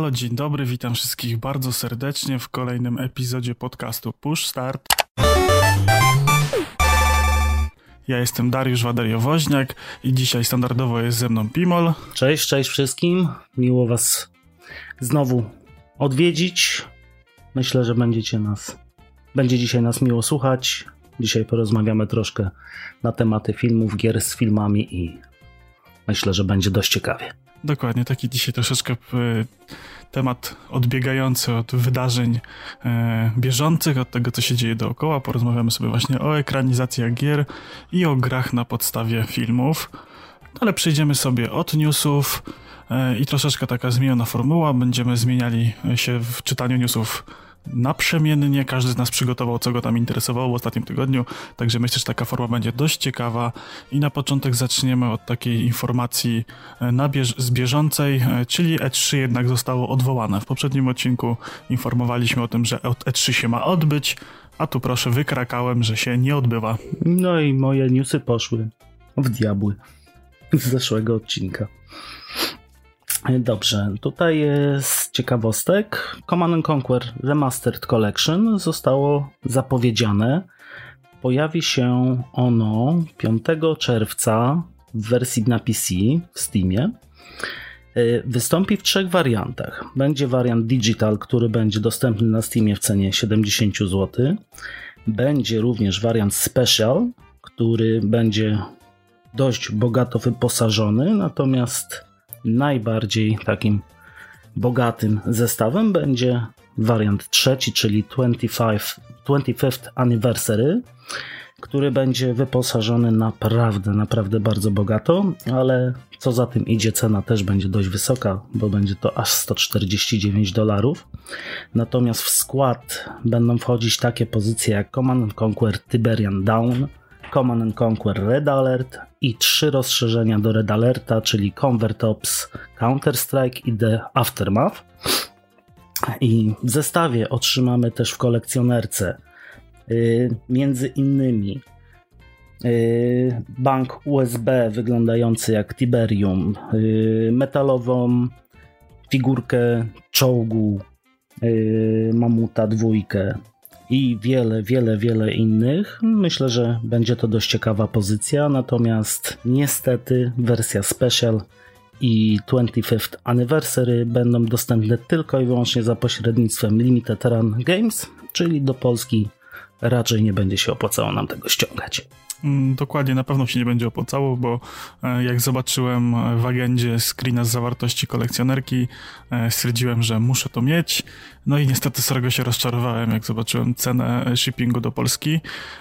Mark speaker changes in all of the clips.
Speaker 1: Halo, dzień dobry, witam wszystkich bardzo serdecznie w kolejnym epizodzie podcastu Push Start. Ja jestem Dariusz Wadariowoźniak i dzisiaj standardowo jest ze mną Pimol.
Speaker 2: Cześć, cześć wszystkim. Miło Was znowu odwiedzić. Myślę, że będziecie nas, będzie dzisiaj nas miło słuchać. Dzisiaj porozmawiamy troszkę na tematy filmów, gier z filmami i myślę, że będzie dość ciekawie.
Speaker 1: Dokładnie, taki dzisiaj troszeczkę e, temat odbiegający od wydarzeń e, bieżących, od tego, co się dzieje dookoła. Porozmawiamy sobie właśnie o ekranizacjach gier i o grach na podstawie filmów. Ale przejdziemy sobie od newsów e, i troszeczkę taka zmieniona formuła. Będziemy zmieniali się w czytaniu newsów naprzemiennie. Każdy z nas przygotował, co go tam interesowało w ostatnim tygodniu, także myślę, że taka forma będzie dość ciekawa. I na początek zaczniemy od takiej informacji e, bież z bieżącej, e, czyli E3 jednak zostało odwołane. W poprzednim odcinku informowaliśmy o tym, że E3 się ma odbyć, a tu proszę wykrakałem, że się nie odbywa.
Speaker 2: No i moje newsy poszły w diabły z zeszłego odcinka. Dobrze, tutaj z ciekawostek Command Conquer Remastered Collection zostało zapowiedziane. Pojawi się ono 5 czerwca w wersji na PC w Steamie. Wystąpi w trzech wariantach. Będzie wariant digital, który będzie dostępny na Steamie w cenie 70 zł. Będzie również wariant special, który będzie dość bogato wyposażony, natomiast najbardziej takim bogatym zestawem będzie wariant trzeci, czyli 25, 25th Anniversary, który będzie wyposażony naprawdę, naprawdę bardzo bogato, ale co za tym idzie, cena też będzie dość wysoka, bo będzie to aż 149 dolarów. Natomiast w skład będą wchodzić takie pozycje jak Command Conquer Tiberian Down, Command Conquer Red Alert i trzy rozszerzenia do Red Alerta, czyli Convert Ops, Counter-Strike i The Aftermath. I w zestawie otrzymamy też w kolekcjonerce yy, między innymi yy, bank USB wyglądający jak Tiberium, yy, metalową figurkę czołgu yy, Mamuta dwójkę, i wiele, wiele, wiele innych. Myślę, że będzie to dość ciekawa pozycja, natomiast niestety wersja Special i 25th Anniversary będą dostępne tylko i wyłącznie za pośrednictwem Limited Run Games, czyli do Polski raczej nie będzie się opłacało nam tego ściągać.
Speaker 1: Mm, dokładnie, na pewno się nie będzie opłacało, bo e, jak zobaczyłem w agendzie screena z zawartości kolekcjonerki, e, stwierdziłem, że muszę to mieć. No i niestety sorego się rozczarowałem, jak zobaczyłem cenę shippingu do Polski.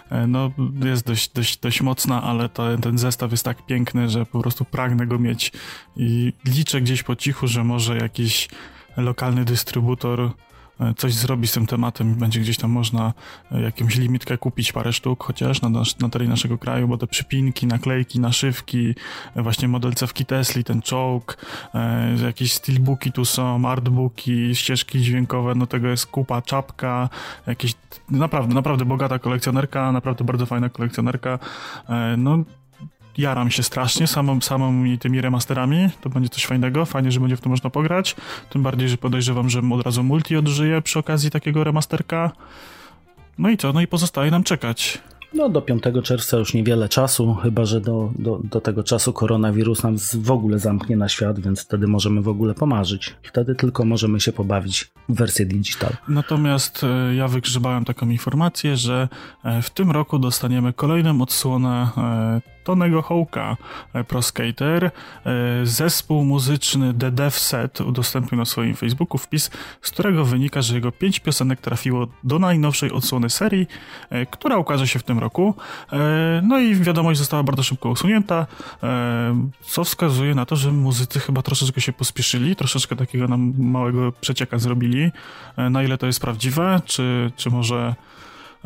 Speaker 1: E, no, jest dość, dość, dość mocna, ale to, ten zestaw jest tak piękny, że po prostu pragnę go mieć i liczę gdzieś po cichu, że może jakiś lokalny dystrybutor E, coś zrobi z tym tematem będzie gdzieś tam można e, jakąś limitkę kupić, parę sztuk chociaż na, na terenie naszego kraju, bo te przypinki, naklejki, naszywki, e, właśnie model cewki Tesla, ten czołg, e, jakieś steelbooki tu są, artbooki, ścieżki dźwiękowe, no tego jest kupa, czapka, jakieś naprawdę, naprawdę bogata kolekcjonerka, naprawdę bardzo fajna kolekcjonerka, e, no jaram się strasznie samą, samą tymi remasterami. To będzie coś fajnego, fajnie, że będzie w to można pograć. Tym bardziej, że podejrzewam, że od razu multi odżyje przy okazji takiego remasterka. No i co? No i pozostaje nam czekać.
Speaker 2: No do 5 czerwca już niewiele czasu, chyba że do, do, do tego czasu koronawirus nam w ogóle zamknie na świat, więc wtedy możemy w ogóle pomarzyć. Wtedy tylko możemy się pobawić w wersję digital.
Speaker 1: Natomiast e, ja wygrzebałem taką informację, że e, w tym roku dostaniemy kolejną odsłonę e, Tonego Hołka, e, Pro Skater. E, zespół muzyczny The Set udostępnił na swoim Facebooku wpis, z którego wynika, że jego pięć piosenek trafiło do najnowszej odsłony serii, e, która ukaże się w tym roku. No i wiadomość została bardzo szybko usunięta, co wskazuje na to, że muzycy chyba troszeczkę się pospieszyli, troszeczkę takiego nam małego przecieka zrobili. Na ile to jest prawdziwe, czy, czy może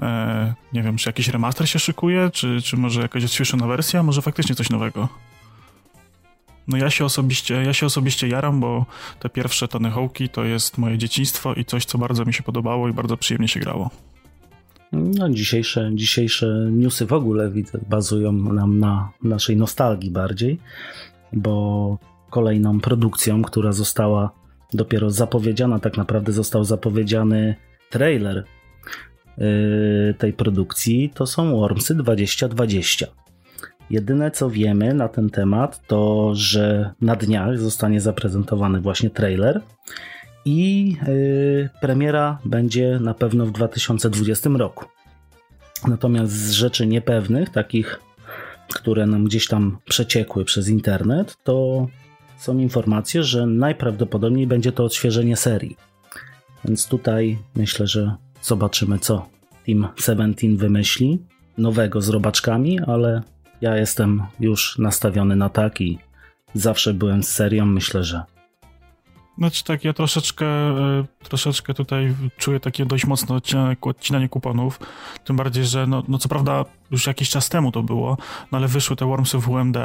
Speaker 1: E, nie wiem, czy jakiś remaster się szykuje, czy, czy może jakaś odświeżona wersja, może faktycznie coś nowego. No ja się osobiście, ja się osobiście jaram, bo te pierwsze Tony Hawk'i to jest moje dzieciństwo i coś, co bardzo mi się podobało i bardzo przyjemnie się grało.
Speaker 2: No, dzisiejsze, dzisiejsze newsy w ogóle bazują nam na naszej nostalgii bardziej, bo kolejną produkcją, która została dopiero zapowiedziana, tak naprawdę został zapowiedziany trailer tej produkcji, to są Wormsy 2020. Jedyne co wiemy na ten temat to, że na dniach zostanie zaprezentowany właśnie trailer i yy, premiera będzie na pewno w 2020 roku. Natomiast z rzeczy niepewnych, takich, które nam gdzieś tam przeciekły przez internet, to są informacje, że najprawdopodobniej będzie to odświeżenie serii. Więc tutaj myślę, że zobaczymy, co Team 17 wymyśli nowego z robaczkami, ale ja jestem już nastawiony na tak i zawsze byłem z serią. Myślę, że
Speaker 1: znaczy tak, ja troszeczkę, e, troszeczkę tutaj czuję takie dość mocne odcinanie, odcinanie kuponów, tym bardziej, że no, no co prawda już jakiś czas temu to było, no ale wyszły te Wormsy w UMD,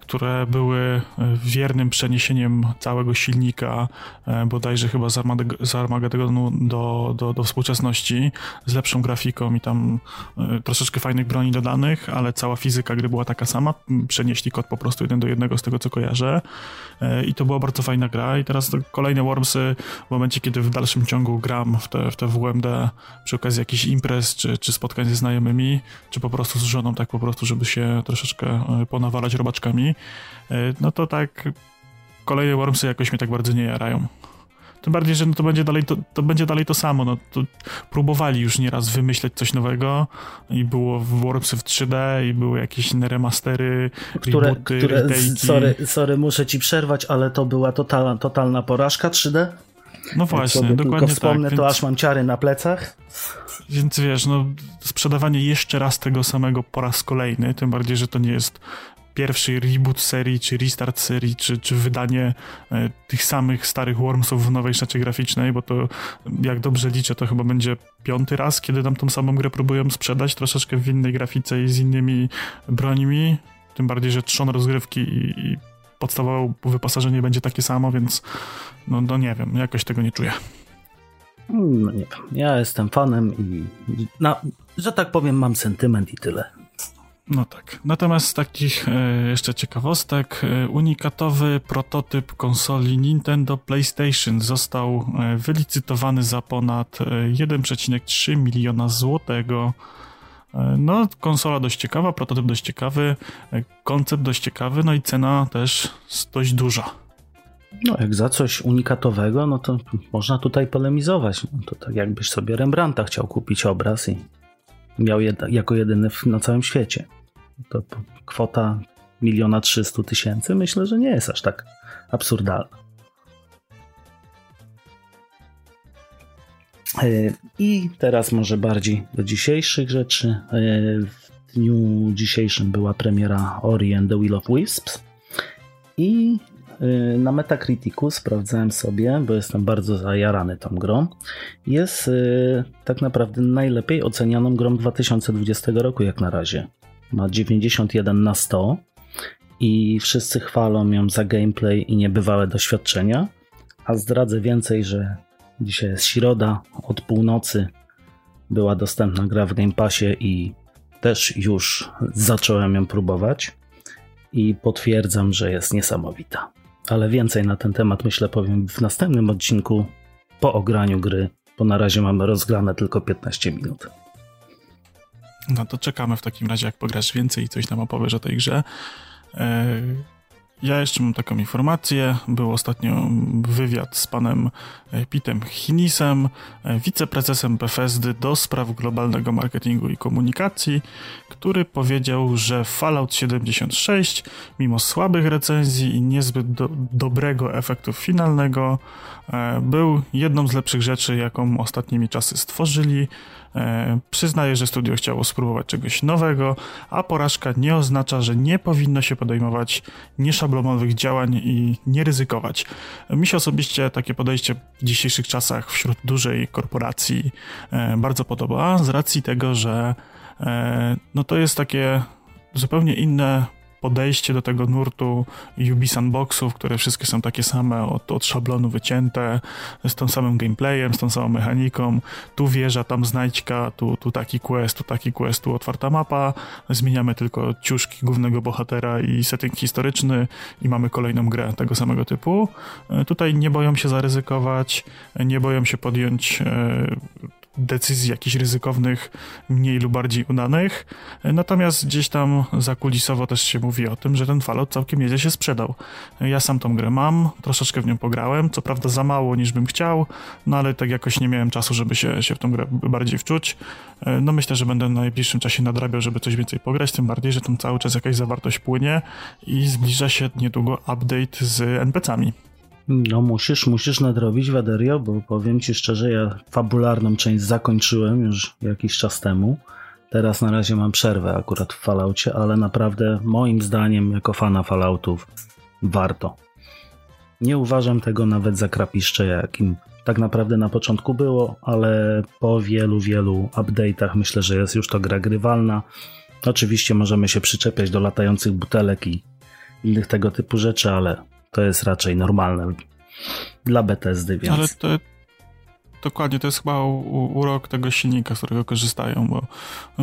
Speaker 1: które były e, wiernym przeniesieniem całego silnika, e, bodajże chyba z, Armagedonu do, do, do współczesności, z lepszą grafiką i tam troszeczkę fajnych broni dodanych, ale cała fizyka gry była taka sama, przenieśli kod po prostu jeden do jednego z tego, co kojarzę. I to była bardzo fajna gra. I teraz kolejne Wormsy w momencie, kiedy w dalszym ciągu gram w te, w te WMD przy okazji jakichś imprez, czy, czy spotkań ze znajomymi, czy po prostu z żoną, tak po prostu, żeby się troszeczkę e, ponawalać robaczkami, e, no to tak kolejne Wormsy jakoś mnie tak bardzo nie jarają. Tym bardziej, że no to, będzie dalej to, to będzie dalej to samo. No, to próbowali już nieraz wymyśleć coś nowego i było w Wormsy w 3D i były jakieś inne remastery, które, rebooty, które
Speaker 2: sorry, sorry, muszę ci przerwać, ale to była totalna, totalna porażka 3D?
Speaker 1: No właśnie, dokładnie
Speaker 2: tylko wspomnę,
Speaker 1: tak,
Speaker 2: to więc... aż mam ciary na plecach.
Speaker 1: Więc wiesz, no, sprzedawanie jeszcze raz tego samego po raz kolejny, tym bardziej, że to nie jest pierwszy reboot serii, czy restart serii, czy, czy wydanie e, tych samych starych Wormsów w nowej szacie graficznej, bo to jak dobrze liczę, to chyba będzie piąty raz, kiedy tam tą samą grę próbują sprzedać, troszeczkę w innej grafice i z innymi brońmi, tym bardziej, że trzon rozgrywki i, i podstawowe wyposażenie będzie takie samo, więc no, no nie wiem, jakoś tego nie czuję.
Speaker 2: No nie wiem, ja jestem fanem i na, że tak powiem mam sentyment i tyle.
Speaker 1: No tak. Natomiast takich e, jeszcze ciekawostek, e, unikatowy prototyp konsoli Nintendo PlayStation został e, wylicytowany za ponad 1,3 e, miliona złotego. No, konsola dość ciekawa, prototyp dość ciekawy, koncept dość ciekawy, no i cena też dość duża.
Speaker 2: No, jak za coś unikatowego, no to można tutaj polemizować. No, to tak jakbyś sobie Rembrandta chciał kupić obraz i miał jako jedyny na całym świecie. To kwota miliona trzystu tysięcy myślę, że nie jest aż tak absurdalna. E, I teraz może bardziej do dzisiejszych rzeczy. E, w dniu dzisiejszym była premiera Ori and the Will of Wisps i na Metacriticu sprawdzałem sobie, bo jestem bardzo zajarany tą grą. Jest tak naprawdę najlepiej ocenianą grą 2020 roku jak na razie ma 91 na 100 i wszyscy chwalą ją za gameplay i niebywałe doświadczenia. A zdradzę więcej, że dzisiaj jest środa, od północy była dostępna gra w Game Passie i też już zacząłem ją próbować i potwierdzam, że jest niesamowita. Ale więcej na ten temat myślę powiem w następnym odcinku po ograniu gry, bo na razie mamy rozgrane tylko 15 minut.
Speaker 1: No to czekamy w takim razie, jak pograsz więcej i coś nam opowiesz o tej grze. E, ja jeszcze mam taką informację. Był ostatnio wywiad z panem e, Pitem Chinisem, e, wiceprezesem Bethesdy do spraw globalnego marketingu i komunikacji, który powiedział, że Fallout 76, mimo słabych recenzji i niezbyt do, dobrego efektu finalnego, był jedną z lepszych rzeczy, jaką ostatnimi czasy stworzyli E, przyznaje, że studio chciało spróbować czegoś nowego, a porażka nie oznacza, że nie powinno się podejmować nieszablonowych działań i nie ryzykować. Mi się osobiście takie podejście w dzisiejszych czasach wśród dużej korporacji e, bardzo podoba, z racji tego, że e, no to jest takie zupełnie inne podejście do tego nurtu Ubi Sandboxów, które wszystkie są takie same, od, od szablonu wycięte, z tym samym gameplayem, z tą samą mechaniką. Tu wieża, tam znajdźka, tu, tu taki quest, tu taki quest, tu otwarta mapa. Zmieniamy tylko ciuszki głównego bohatera i setting historyczny i mamy kolejną grę tego samego typu. E, tutaj nie boją się zaryzykować, nie boją się podjąć e, decyzji jakichś ryzykownych, mniej lub bardziej udanych. Natomiast gdzieś tam zakulisowo też się mówi o tym, że ten Fallout całkiem nieźle się sprzedał. Ja sam tą grę mam, troszeczkę w nią pograłem, co prawda za mało niż bym chciał, no ale tak jakoś nie miałem czasu, żeby się, się w tą grę bardziej wczuć. No myślę, że będę w najbliższym czasie nadrabiał, żeby coś więcej pograć, tym bardziej, że tam cały czas jakaś zawartość płynie i zbliża się niedługo update z NPC-ami.
Speaker 2: No musisz, musisz nadrobić Waderio, bo powiem ci szczerze, ja fabularną część zakończyłem już jakiś czas temu. Teraz na razie mam przerwę akurat w Falloutie, ale naprawdę moim zdaniem jako fana Falloutów warto. Nie uważam tego nawet za krapiszcze, jakim tak naprawdę na początku było, ale po wielu, wielu update'ach myślę, że jest już to gra grywalna. Oczywiście możemy się przyczepiać do latających butelek i innych tego typu rzeczy, ale to jest raczej normalne dla Bethesdy, więc...
Speaker 1: Ale to, dokładnie, to jest chyba urok tego silnika, z którego korzystają, bo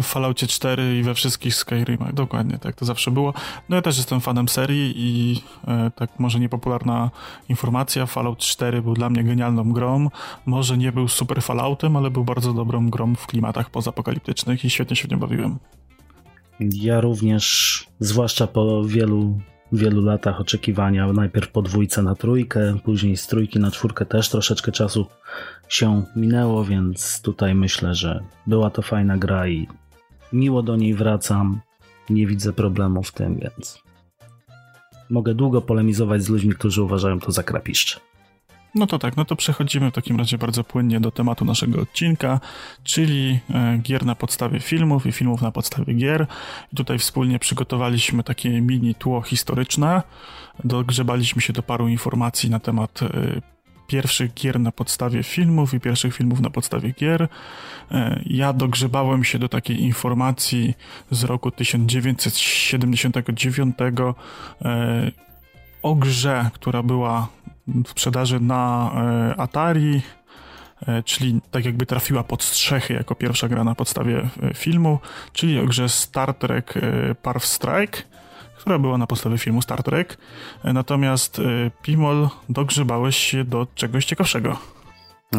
Speaker 1: w Falloutie 4 i we wszystkich Skyrimach, dokładnie, tak to zawsze było. No ja też jestem fanem serii i e, tak może niepopularna informacja, Fallout 4 był dla mnie genialną grą, może nie był super Falloutem, ale był bardzo dobrą grą w klimatach pozapokaliptycznych i świetnie się w nią bawiłem.
Speaker 2: Ja również, zwłaszcza po wielu wielu latach oczekiwania, najpierw po dwójce na trójkę, później z trójki na czwórkę też troszeczkę czasu się minęło, więc tutaj myślę, że była to fajna gra i miło do niej wracam. Nie widzę problemu w tym, więc mogę długo polemizować z ludźmi, którzy uważają to za krapiszcze.
Speaker 1: No to tak, no to przechodzimy w takim razie bardzo płynnie do tematu naszego odcinka, czyli e, gier na podstawie filmów i filmów na podstawie gier. I tutaj wspólnie przygotowaliśmy takie mini tło historyczne. Dogrzebaliśmy się do paru informacji na temat e, pierwszych gier na podstawie filmów i pierwszych filmów na podstawie gier. E, ja dogrzebałem się do takiej informacji z roku 1979 o grze, która była w sprzedaży na e, Atari, e, czyli tak jakby trafiła pod strzechy jako pierwsza gra na podstawie e, filmu, czyli o grze Star Trek Parv Strike, która była na podstawie filmu Star Trek. Natomiast Pimol dogrzebałeś się do czegoś ciekawszego.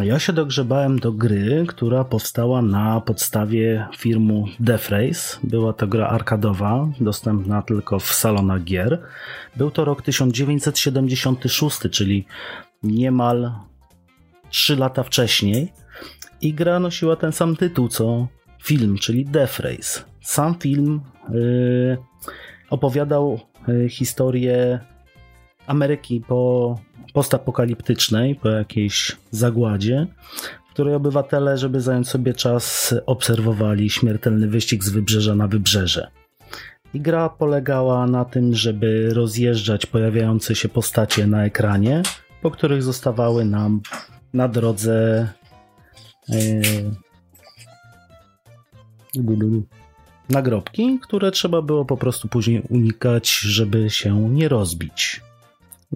Speaker 2: Ja się dogrzebałem do gry, która powstała na podstawie filmu Death Race. Była to gra arkadowa, dostępna tylko w salonach gier. Był to rok 1976, czyli niemal 3 lata wcześniej. I gra nosiła ten sam tytuł co film, czyli Death Race. Sam film yy, opowiadał yy, historię Ameryki po postapokaliptycznej, po jakiejś zagładzie, w której obywatele, żeby zająć sobie czas, obserwowali śmiertelny wyścig z wybrzeża na wybrzeże. I gra polegała na tym, żeby rozjeżdżać pojawiające się postacie na ekranie, po których zostawały nam na drodze yy, nagrobki, które trzeba było po prostu później unikać, żeby się nie rozbić.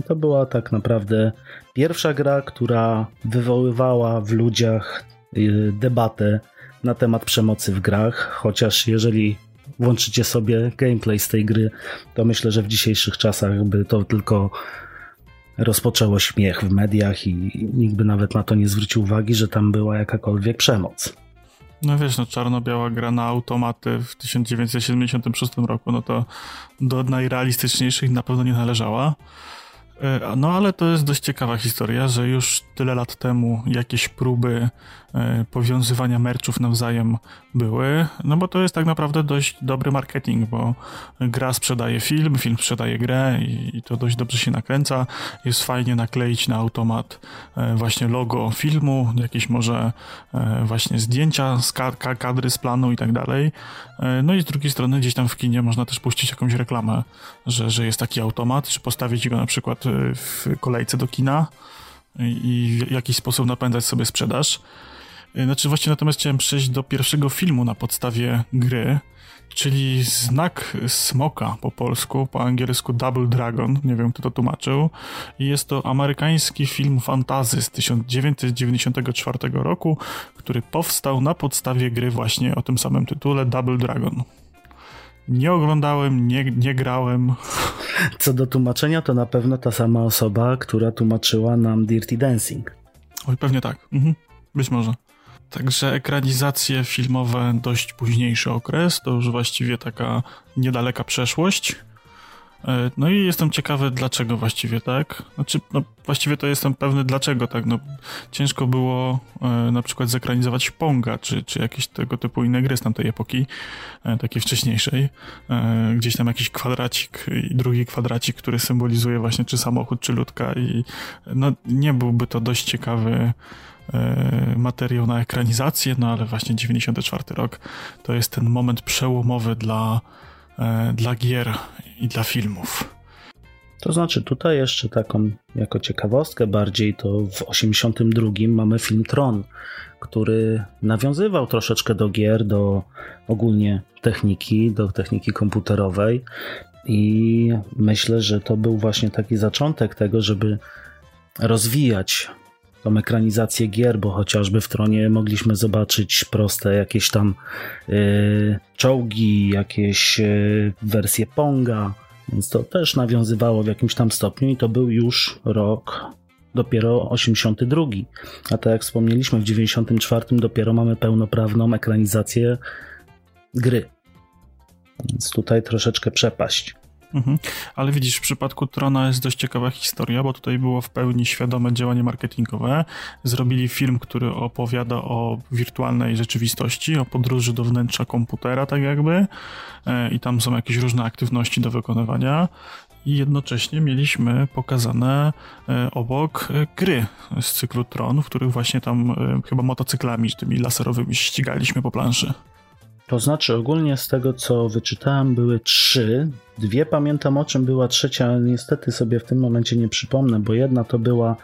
Speaker 2: To była tak naprawdę pierwsza gra, która wywoływała w ludziach y, debatę na temat przemocy w grach, chociaż jeżeli włączycie sobie gameplay z tej gry, to myślę, że w dzisiejszych czasach by to tylko rozpoczęło śmiech w mediach i nikt by nawet na to nie zwrócił uwagi, że tam była jakakolwiek przemoc.
Speaker 1: No wiesz, no czarno-biała gra na automaty w 1976 roku, no to do najrealistyczniejszych na pewno nie należała. E, no ale to jest dość ciekawa historia, że już tyle lat temu jakieś próby powiązywania merczów nawzajem były, no bo to jest tak naprawdę dość dobry marketing, bo gra sprzedaje film, film sprzedaje grę i, to dość dobrze się nakręca. Jest fajnie nakleić na automat e, właśnie logo filmu, jakieś może właśnie zdjęcia z kadry z planu i tak dalej. No i z drugiej strony gdzieś tam w kinie można też puścić jakąś reklamę, że, że jest taki automat, czy postawić go na przykład w kolejce do kina i w jakiś sposób napędzać sobie sprzedaż. Znaczy właśnie natomiast chciałem przejść do pierwszego filmu na podstawie gry, czyli Znak Smoka po polsku, po angielsku Double Dragon, nie wiem kto to tłumaczył. I jest to amerykański film fantazy z 1994 roku, który powstał na podstawie gry właśnie o tym samym tytule Double Dragon. Nie oglądałem, nie, nie grałem.
Speaker 2: Co do tłumaczenia, to na pewno ta sama osoba, która tłumaczyła nam Dirty Dancing.
Speaker 1: Oj, pewnie tak. Mhm. Być może. Także ekranizacje filmowe dość późniejszy okres, to już właściwie taka niedaleka przeszłość. E, no i jestem ciekawy, dlaczego właściwie tak. Znaczy, no, właściwie to jestem pewny, dlaczego tak. No, ciężko było e, na przykład zekranizować Ponga, czy, czy jakieś tego typu inne gry z tamtej epoki, e, takiej wcześniejszej. Gdzieś tam jakiś kwadracik i drugi kwadracik, który symbolizuje właśnie czy samochód, czy ludka i no, nie byłby to dość ciekawy materiał na ekranizację, no ale właśnie 94 rok to jest ten moment przełomowy dla, e, dla gier i dla filmów.
Speaker 2: To znaczy, tutaj jeszcze taką jako ciekawostkę bardziej, to w 82 mamy film Tron, który nawiązywał troszeczkę do gier, do ogólnie techniki, do techniki komputerowej i myślę, że to był właśnie taki zaczątek tego, żeby rozwijać tą ekranizację gier, bo chociażby w Tronie mogliśmy zobaczyć proste jakieś tam yy, czołgi, jakieś yy, wersje Ponga, więc to też nawiązywało w jakimś tam stopniu i to był już rok dopiero 82. A tak jak wspomnieliśmy, w 94 dopiero mamy pełnoprawną ekranizację gry. Więc tutaj troszeczkę przepaść.
Speaker 1: Mhm. Ale widzisz, w przypadku Trona jest dość ciekawa historia, bo tutaj było w pełni świadome działanie marketingowe. Zrobili film, który opowiada o wirtualnej rzeczywistości, o podróży do wnętrza komputera, tak jakby. E, I tam są jakieś różne aktywności do wykonywania. I jednocześnie mieliśmy pokazane e, obok e, gry z cyklu Tron, w których właśnie tam chyba motocyklami, tymi laserowymi ścigaliśmy po planszy.
Speaker 2: To znaczy, ogólnie z tego co wyczytałem, były trzy. Dwie pamiętam o czym była trzecia, ale niestety sobie w tym momencie nie przypomnę, bo jedna to była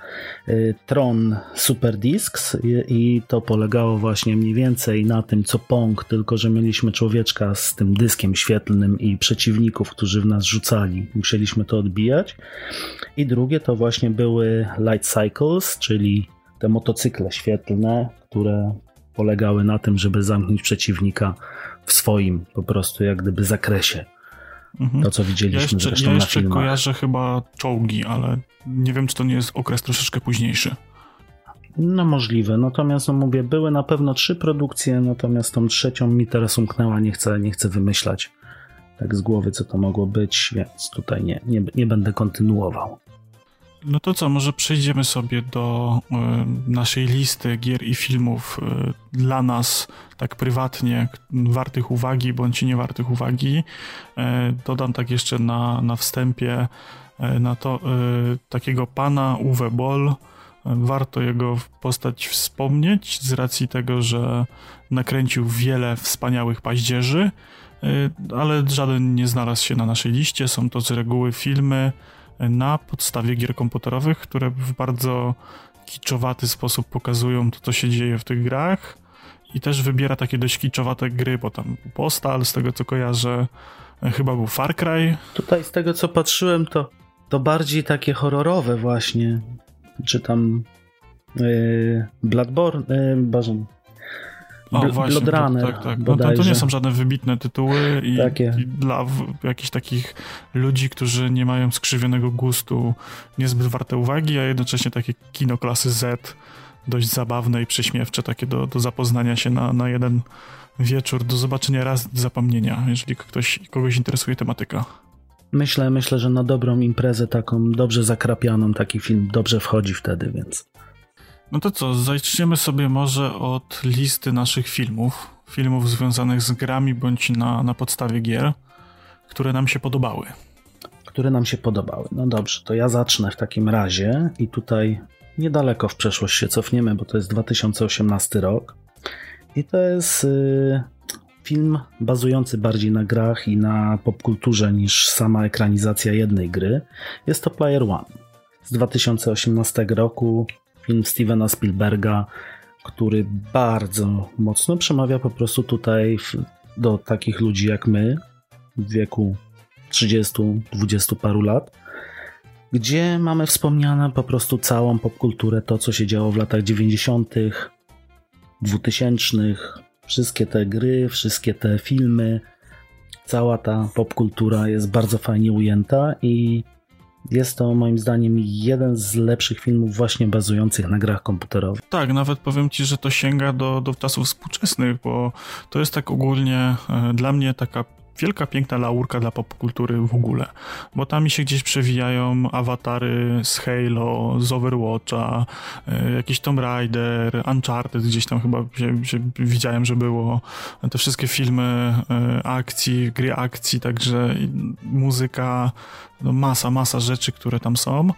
Speaker 2: y, Tron Super Discs i, i, to polegało właśnie mniej więcej na tym co Pong, tylko że mieliśmy człowieczka z tym dyskiem świetlnym i przeciwników, którzy w nas rzucali. Musieliśmy to odbijać. I drugie to właśnie były Light Cycles, czyli te motocykle świetlne, które polegały na tym, żeby zamknąć przeciwnika w swoim po prostu jak gdyby zakresie. Mhm. To, co widzieliśmy ja jeszcze, zresztą
Speaker 1: ja
Speaker 2: jeszcze na filmach.
Speaker 1: kojarzę chyba czołgi, ale nie wiem, czy to nie jest okres troszeczkę późniejszy.
Speaker 2: No możliwe, natomiast no mówię, były na pewno trzy produkcje, natomiast tą trzecią mi teraz umknęła, nie chcę, nie chcę wymyślać tak z głowy, co to mogło być, więc tutaj nie, nie, nie będę kontynuował.
Speaker 1: No to co, może przejdziemy sobie do y, naszej listy gier i filmów y, dla nas, tak prywatnie, wartych uwagi bądź nie wartych uwagi. Y, dodam tak jeszcze na, na wstępie na to takiego pana Uwe Boll. Warto jego postać wspomnieć z racji tego, że nakręcił wiele wspaniałych paździerzy, ale żaden nie znalazł się na naszej liście. Są to z reguły filmy, na podstawie gier komputerowych, które w bardzo kiczowaty sposób pokazują to, co się dzieje w tych grach i też wybiera takie dość kiczowate gry, bo tam Postal, z tego co kojarzę, e, chyba był Far Cry.
Speaker 2: Tutaj z tego co patrzyłem, to, to bardziej takie horrorowe właśnie, czy tam yy, Bloodborne, yy,
Speaker 1: o, właśnie, Blood Runner. Tak, tak. No, to, to, nie są żadne wybitne tytuły i, i dla jakichś takich ludzi, którzy nie mają skrzywionego gustu, niezbyt warte uwagi, a jednocześnie takie kino klasy Z, dość zabawne i prześmiewcze, takie do, do zapoznania się na, na jeden wieczór, do zobaczenia raz, zapomnienia, jeżeli ktoś, kogoś interesuje tematyka.
Speaker 2: Myślę, myślę, że na dobrą imprezę, taką dobrze zakrapianą, taki film dobrze wchodzi wtedy, więc
Speaker 1: no to co, zaczniemy sobie może od listy naszych filmów. Filmów związanych z grami bądź na, na podstawie gier, które nam się podobały.
Speaker 2: Które nam się podobały. No dobrze, to ja zacznę w takim razie i tutaj niedaleko w przeszłość się cofniemy, bo to jest 2018 rok. I to jest y, film bazujący bardziej na grach i na popkulturze niż sama ekranizacja jednej gry. Jest to Player One z 2018 roku film Stevena Spielberga, który bardzo mocno przemawia po prostu tutaj do takich ludzi jak my w wieku 30-20 paru lat, gdzie mamy wspomniane po prostu całą popkulturę, to co się działo w latach 90., 2000, wszystkie te gry, wszystkie te filmy, cała ta popkultura jest bardzo fajnie ujęta i jest to moim zdaniem jeden z lepszych filmów właśnie bazujących na grach komputerowych.
Speaker 1: Tak, nawet powiem ci, że to sięga do, do czasów współczesnych, bo to jest tak ogólnie e, dla mnie taka wielka, piękna laurka dla popkultury w ogóle, bo tam mi się gdzieś przewijają awatary z Halo, z Overwatcha, e, jakiś Tomb Raider, Uncharted gdzieś tam chyba się, się widziałem, że było, te wszystkie filmy e, akcji, gry akcji, także muzyka, no masa, masa rzeczy, które tam są.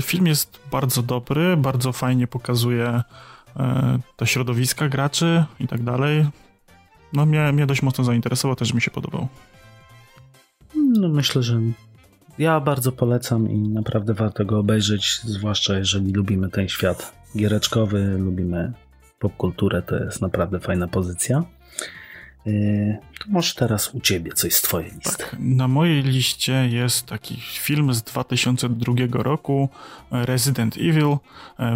Speaker 1: Film jest bardzo dobry, bardzo fajnie pokazuje te środowiska graczy i tak dalej no mnie, mnie dość mocno zainteresował, też mi się podobał.
Speaker 2: No myślę, że ja bardzo polecam i naprawdę warto go obejrzeć, zwłaszcza jeżeli lubimy ten świat giereczkowy, lubimy popkulturę, to jest naprawdę fajna pozycja. Yy, to może teraz u ciebie coś z twojej listy.
Speaker 1: Tak, na mojej liście jest taki film z 2002 roku Resident Evil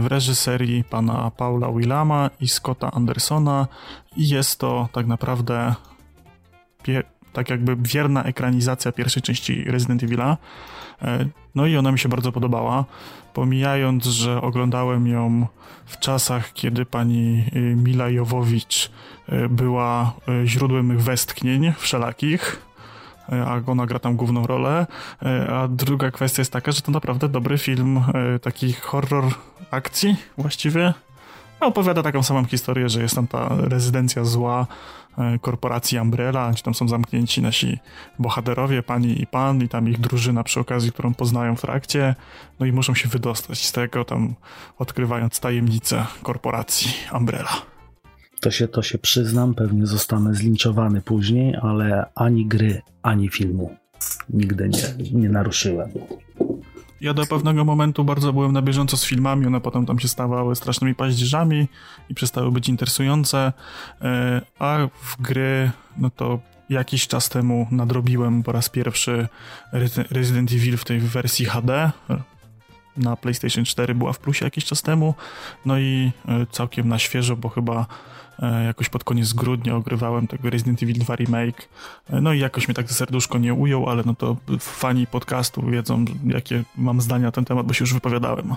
Speaker 1: w reżyserii pana Paula Willama i Scotta Andersona i jest to tak naprawdę tak jakby wierna ekranizacja pierwszej części Resident Evil'a. No i ona mi się bardzo podobała, pomijając, że oglądałem ją w czasach, kiedy pani y, Mila Jowowicz y, była y, źródłem mych westchnień wszelakich, a ona gra tam główną rolę. A druga kwestia jest taka, że to naprawdę dobry film, taki horror akcji właściwie. No, opowiada taką samą historię, że jest tam ta rezydencja zła, korporacji Umbrella, gdzie tam są zamknięci nasi bohaterowie, pani i pan, i tam ich drużyna przy okazji, którą poznają w trakcie, no i muszą się wydostać z tego, tam odkrywając tajemnice korporacji Umbrella.
Speaker 2: To się, to się przyznam, pewnie zostanę zlinczowany później, ale ani gry, ani filmu nigdy nie, nie naruszyłem.
Speaker 1: Ja do pewnego momentu bardzo byłem na bieżąco z filmami, one potem tam się stawały strasznymi paździerzami i przestały być interesujące, e, a w gry, no to jakiś czas temu nadrobiłem po raz pierwszy Resident Evil w tej wersji HD. Na PlayStation 4 była w plusie jakiś czas temu, no i e, całkiem na świeżo, bo chyba jakoś pod koniec grudnia ogrywałem tego Resident Evil 2 Remake. E, no i jakoś mnie tak serduszko nie ujął, ale no to fani podcastu wiedzą, jakie mam zdania na ten temat, bo się już wypowiadałem.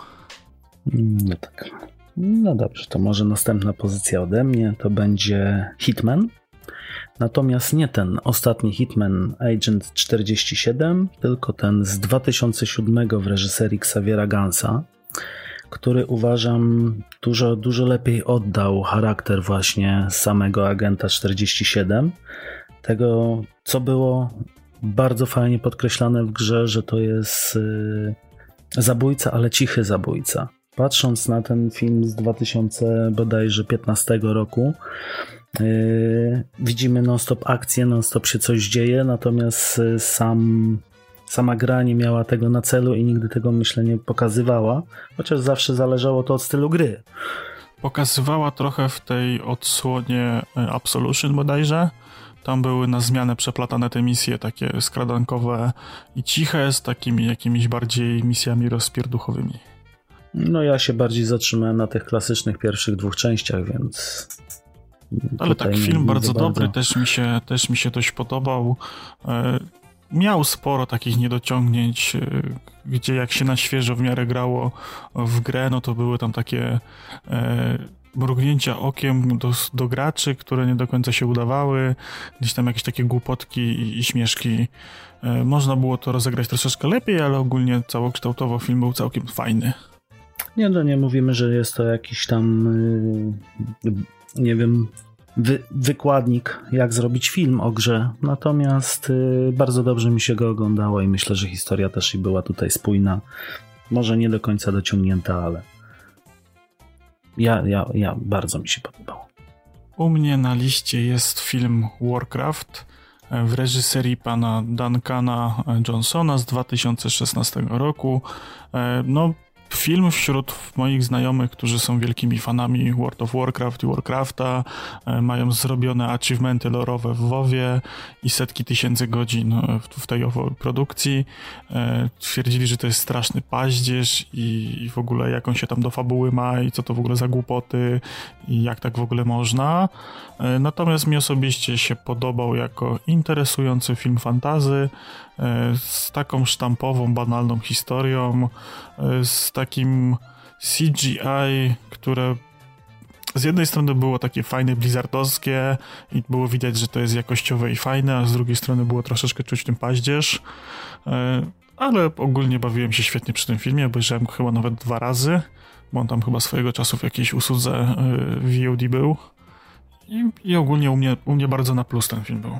Speaker 2: No tak. No dobrze, to może następna pozycja ode mnie to będzie Hitman. Natomiast nie ten ostatni Hitman Agent 47, tylko ten z 2007 w reżyserii Xaviera Gansa który uważam dużo, dużo lepiej oddał charakter właśnie samego agenta 47. Tego, co było bardzo fajnie podkreślane w grze, że to jest yy, zabójca, ale cichy zabójca. Patrząc na ten film z 2015 roku, yy, widzimy non-stop akcję, non-stop się coś dzieje, natomiast y, sam sama gra nie miała tego na celu i nigdy tego myślę nie pokazywała, chociaż zawsze zależało to od stylu gry.
Speaker 1: Pokazywała trochę w tej odsłonie e, Absolution bodajże. Tam były na zmianę przeplatane te misje takie skradankowe i ciche z takimi jakimiś bardziej misjami rozpierduchowymi.
Speaker 2: No ja się bardziej zatrzymałem na tych klasycznych pierwszych dwóch częściach, więc...
Speaker 1: Ale tak, film bardzo dobry, też mi, się, też mi się dość podobał. Miał sporo takich niedociągnięć, y, gdzie jak się na świeżo w miarę grało w grę, no to były tam takie e, mrugnięcia okiem do, do graczy, które nie do końca się udawały, gdzieś tam jakieś takie głupotki i, i śmieszki. E, można było to rozegrać troszeczkę lepiej, ale ogólnie całokształtowo film był całkiem fajny.
Speaker 2: Nie, no nie mówimy, że jest to jakiś tam, yy, nie wiem, wy, wykładnik, jak zrobić film o grze. Natomiast y, bardzo dobrze mi się go oglądało i myślę, że historia też i była tutaj spójna. Może nie do końca dociągnięta, ale ja, ja, ja bardzo mi się podobało.
Speaker 1: U mnie na liście jest film Warcraft e, w reżyserii pana Duncana Johnsona z 2016 roku. E, no, film wśród moich znajomych, którzy są wielkimi fanami World of Warcraft i Warcrafta, e, mają zrobione achievementy lorowe w WoWie i setki tysięcy godzin e, w, tej produkcji. E, twierdzili, że to jest straszny paździerz i w ogóle jak on się tam do fabuły ma i co to w ogóle za głupoty i jak tak w ogóle można. Natomiast mi osobiście się podobał jako interesujący film fantazy z taką sztampową, banalną historią, z takim CGI, które z jednej strony było takie fajne, blizzardowskie i było widać, że to jest jakościowe i fajne, a z drugiej strony było troszeczkę czuć ten paździerz. E, ale ogólnie bawiłem się świetnie przy tym filmie, obejrzałem go chyba nawet dwa razy, bo on tam chyba swojego czasu w jakiejś usłudze e, VOD był. I, I, ogólnie u mnie, u mnie bardzo na plus ten film był.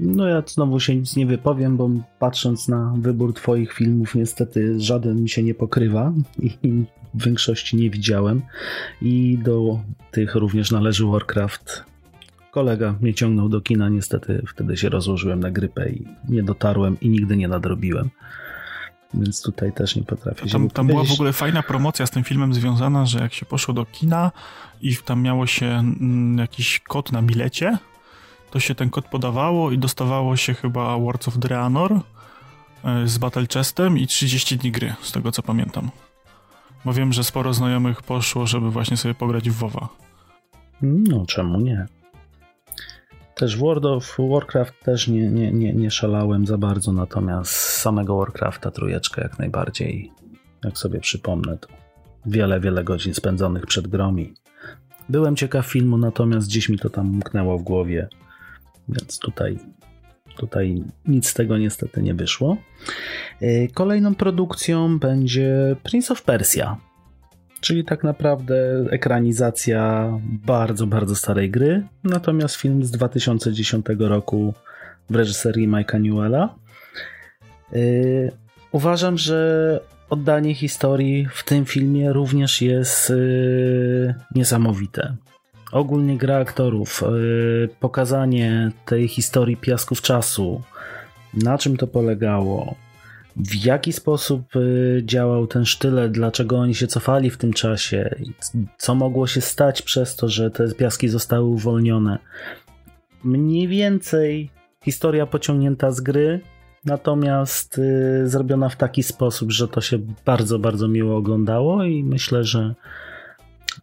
Speaker 2: No ja znowu się nic nie wypowiem, bo patrząc na wybór twoich filmów, niestety żaden mi się nie pokrywa i w większości nie widziałem. I do tych również należy Warcraft. Kolega mnie ciągnął do kina, niestety wtedy się rozłożyłem na grypę i nie dotarłem i nigdy nie nadrobiłem. Więc tutaj też nie potrafię
Speaker 1: tam, tam była w ogóle fajna promocja z tym filmem związana, że jak się poszło do kina i tam miało się mm, jakiś kod na bilecie, to się ten kod podawało i dostawało się chyba Words of Draenor e, z Battle Chestem i 30 dni gry, z tego co pamiętam. Bo wiem, że sporo znajomych poszło, żeby właśnie sobie pograć w WoWa.
Speaker 2: No, czemu nie? Też w World of Warcraft też nie, nie, nie, nie szalałem za bardzo, natomiast samego Warcrafta trójeczkę jak najbardziej, jak sobie przypomnę, to wiele, wiele godzin spędzonych przed gromi. Byłem ciekaw filmu, natomiast gdzieś mi to tam umknęło w głowie. Więc tutaj, tutaj nic z tego niestety nie wyszło. E, kolejną produkcją będzie Prince of Persia, czyli tak naprawdę ekranizacja bardzo, bardzo starej gry, natomiast film z 2010 roku w reżyserii Mike'a Newella. E, uważam, że oddanie historii w tym filmie również jest e, niesamowite ogólnie gra aktorów, yy, pokazanie tej historii piasków czasu, na czym to polegało, w jaki sposób yy, działał ten sztylet, dlaczego oni się cofali w tym czasie, co mogło się stać przez to, że te piaski zostały uwolnione. Mniej więcej historia pociągnięta z gry, natomiast yy, zrobiona w taki sposób, że to się bardzo, bardzo miło oglądało i myślę, że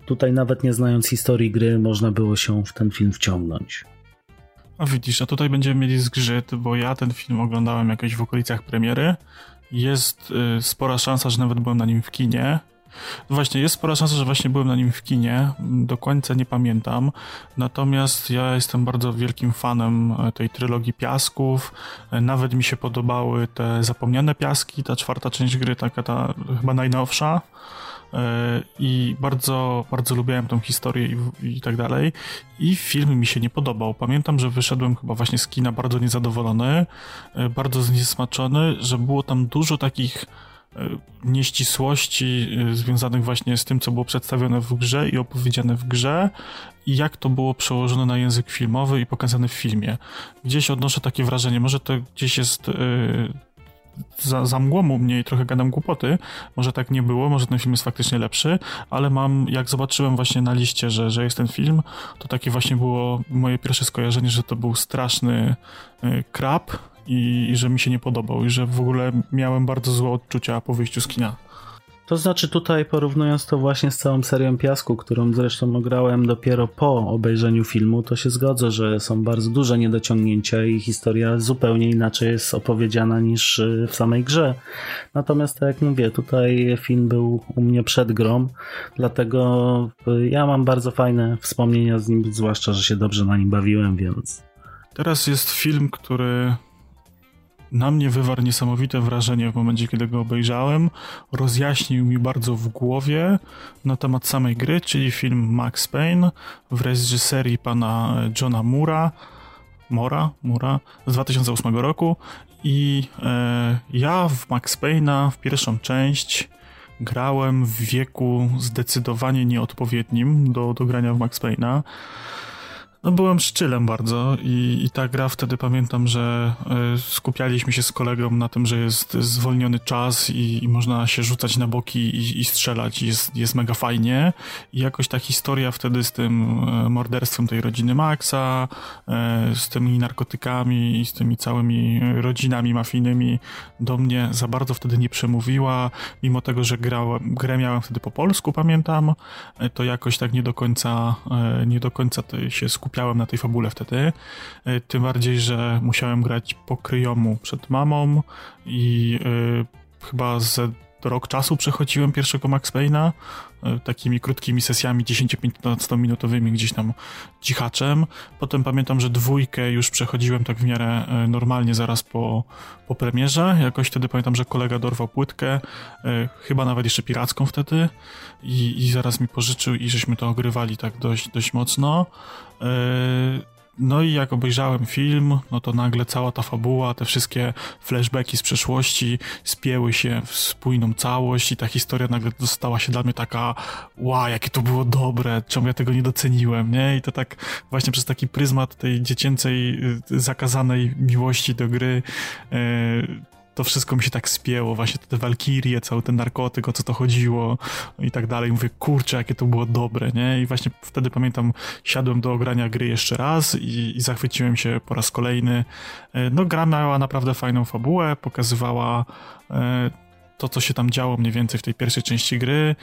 Speaker 2: Tutaj nawet nie znając historii gry, można było się w ten film wciągnąć.
Speaker 1: A widzisz, a tutaj będziemy mieli zgrzyt, bo ja ten film oglądałem jakoś w okolicach premiery. Jest y, spora szansa, że nawet byłem na nim w kinie. Właśnie, jest spora szansa, że właśnie byłem na nim w kinie. Do końca nie pamiętam. Natomiast ja jestem bardzo wielkim fanem e, tej trylogii piasków. E, nawet mi się podobały te zapomniane piaski, ta czwarta część gry, taka ta chyba najnowsza. E, i bardzo, bardzo lubiłem tą historię i, i, tak dalej. I film mi się nie podobał. Pamiętam, że wyszedłem chyba właśnie z kina bardzo niezadowolony, e, bardzo zniesmaczony, że było tam dużo takich e, nieścisłości związanych właśnie z tym, co było przedstawione w grze i opowiedziane w grze i jak to było przełożone na język filmowy i pokazane w filmie. Gdzieś odnoszę takie wrażenie, może to gdzieś jest za, za mgłą u mnie i trochę gadam głupoty. Może tak nie było, może ten film jest faktycznie lepszy, ale mam, jak zobaczyłem właśnie na liście, że, że jest ten film, to takie właśnie było moje pierwsze skojarzenie, że to był straszny y, krab i, i że mi się nie podobał i że w ogóle miałem bardzo złe odczucia po wyjściu z kina.
Speaker 2: To znaczy tutaj porównując to właśnie z całą serią Piasku, którą zresztą ograłem dopiero po obejrzeniu filmu, to się zgodzę, że są bardzo duże niedociągnięcia i historia zupełnie inaczej jest opowiedziana niż y, w samej grze. Natomiast tak jak mówię, tutaj film był u mnie przed grą, dlatego y, ja mam bardzo fajne wspomnienia z nim, zwłaszcza, że się dobrze na nim bawiłem, więc...
Speaker 1: Teraz jest film, który na mnie wywarł niesamowite wrażenie w momencie, kiedy go obejrzałem. Rozjaśnił mi bardzo w głowie na temat samej gry, czyli film Max Payne w reżyserii pana Johna Mura. Mora, Mura z 2008 roku i e, ja w Max Payne'a w pierwszą część grałem w wieku zdecydowanie nieodpowiednim do, do grania w Max Payne'a. No byłem szczylem bardzo i, i ta gra wtedy pamiętam, że y, skupialiśmy się z kolegą na tym, że jest zwolniony czas i, i można się rzucać na boki i, i strzelać. I jest, jest mega fajnie. I jakoś ta historia wtedy z tym y, morderstwem tej rodziny Maxa, y, z tymi narkotykami i z tymi całymi rodzinami mafijnymi do mnie za bardzo wtedy nie przemówiła, mimo tego, że grałem, grę miałem wtedy po polsku, pamiętam, to jakoś tak nie do końca, nie do końca się skupiałem skupiałem na tej fabule wtedy. E, tym bardziej, że musiałem grać po kryjomu przed mamą i y, chyba ze rok czasu przechodziłem pierwszego Max Payne'a e, takimi krótkimi sesjami 10-15 minutowymi gdzieś tam cichaczem. Potem pamiętam, że dwójkę już przechodziłem tak w miarę normalnie zaraz po, po premierze. Jakoś wtedy pamiętam, że kolega dorwał płytkę, chyba nawet jeszcze piracką wtedy i, i zaraz mi pożyczył i żeśmy to ogrywali tak dość, dość mocno. No i jak obejrzałem film, no to nagle cała ta fabuła, te wszystkie flashbacki z przeszłości spięły się w spójną całość i ta historia nagle dostała się dla mnie taka wow, jakie to było dobre, czemu ja tego nie doceniłem, nie? I to tak właśnie przez taki pryzmat tej dziecięcej, y, zakazanej miłości do gry yy, to wszystko mi się tak spięło, właśnie te walkirie, cały ten narkotyk, o co to chodziło i tak dalej. Mówię, kurczę, jakie to było dobre, nie? I właśnie wtedy pamiętam, siadłem do ogrania gry jeszcze raz i, i zachwyciłem się po raz kolejny. E, no, gra miała naprawdę fajną fabułę, pokazywała e, to, co się tam działo mniej więcej w tej pierwszej części gry,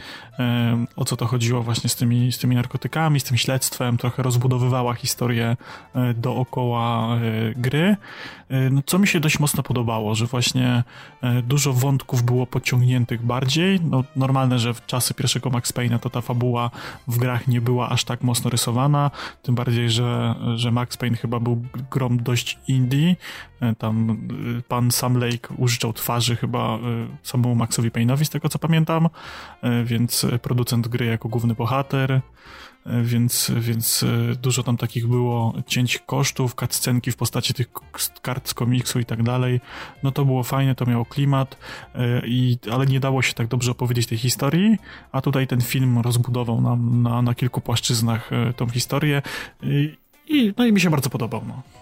Speaker 1: o co to chodziło właśnie z tymi, z tymi narkotykami, z tym śledztwem, trochę rozbudowywała historię e, dookoła gry. E, no, co mi się dość mocno podobało, że właśnie e, dużo wątków było pociągniętych bardziej. No, normalne, że w czasy pierwszego Max Payne'a to ta fabuła w grach nie była aż tak mocno rysowana, tym bardziej, że, że Max Payne chyba był grom dość indie. E, tam pan Sam Lake użyczał twarzy chyba samemu Maxowi Payne'owi, z tego co pamiętam, więc producent gry jako główny bohater. E, więc, więc e, dużo tam takich było cięć kosztów, cutscenki w postaci tych kart z komiksu i tak dalej. No to było fajne, to miało klimat, e, i, ale nie dało się tak dobrze opowiedzieć tej historii, a tutaj ten film rozbudował nam na, na kilku płaszczyznach tą historię i, i, no i mi się bardzo podobał. No.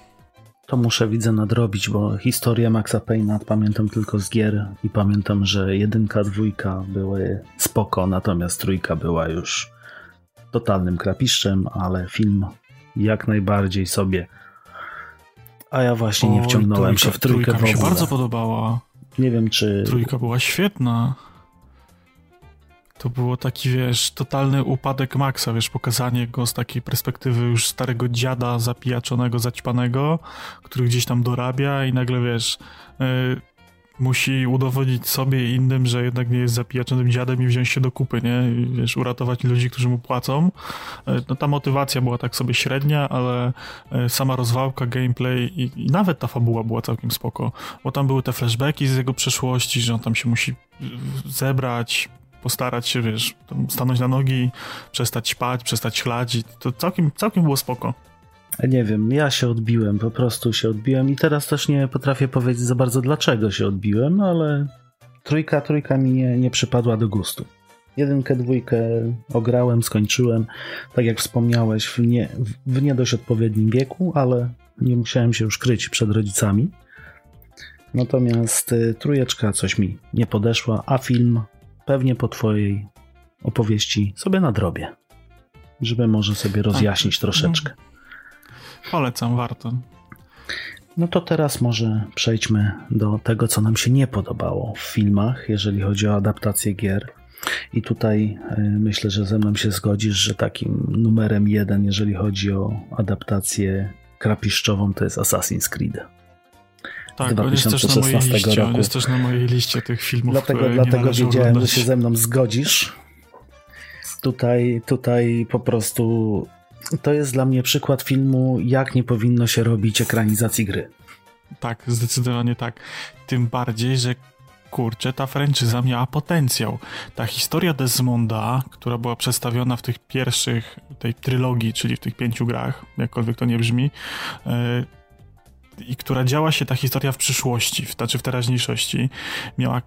Speaker 2: To muszę widzę nadrobić, bo historię Maxa Payne'a pamiętam tylko z gier i pamiętam, że jedynka, dwójka były spoko, natomiast trójka była już totalnym krapiszczem, ale film jak najbardziej sobie. A ja właśnie nie wciągnąłem trójka, się w trójkę
Speaker 1: trójka mi się bardzo podobała.
Speaker 2: Nie wiem, czy...
Speaker 1: Trójka była świetna. To było taki, wiesz, totalny upadek Maxa, wiesz, pokazanie go z takiej perspektywy już starego dziada zapijaczonego, zaćpanego, który gdzieś tam dorabia i nagle, wiesz, yy, musi udowodnić sobie i innym, że jednak nie jest zapijaczonym dziadem i wziąć się do kupy, nie? I, wiesz, uratować ludzi, którzy mu płacą. E, no ta motywacja była tak sobie średnia, ale e, sama rozwałka, gameplay i, i nawet ta fabuła była całkiem spoko, bo tam były te flashbacki z jego przeszłości, że on tam się musi zebrać, postarać się, wiesz, stanąć na nogi, przestać spać, przestać chlać i to całkiem, całkiem było spoko.
Speaker 2: Nie wiem, ja się odbiłem, po prostu się odbiłem i teraz też nie potrafię powiedzieć za bardzo dlaczego się odbiłem, ale trójka, trójka mi nie, nie przypadła do gustu. Jedynkę, dwójkę ograłem, skończyłem, tak jak wspomniałeś, w nie, w nie dość odpowiednim wieku, ale nie musiałem się już kryć przed rodzicami. Natomiast y, trójeczka coś mi nie podeszła, a film pewnie po twojej opowieści sobie nadrobię, żeby może sobie rozjaśnić troszeczkę.
Speaker 1: Polecam, warto.
Speaker 2: No to teraz może przejdźmy do tego, co nam się nie podobało w filmach, jeżeli chodzi o adaptację gier. I tutaj y, myślę, że ze mną się zgodzisz, że takim numerem jeden, jeżeli chodzi o adaptację krapiszczową, to jest Assassin's Creed.
Speaker 1: Tak, on jest, też na mojej liście, roku. jest też na mojej liście tych filmów,
Speaker 2: Dlatego, dlatego wiedziałem, oglądać. że się ze mną zgodzisz. Tutaj, tutaj po prostu to jest dla mnie przykład filmu, jak nie powinno się robić ekranizacji gry.
Speaker 1: Tak, zdecydowanie tak. Tym bardziej, że kurczę, ta franczyza miała potencjał. Ta historia Desmonda, która była przedstawiona w tych pierwszych, tej trylogii, czyli w tych pięciu grach, jakkolwiek to nie brzmi, yy, i która działa się ta historia w przyszłości, w, znaczy w teraźniejszości, miała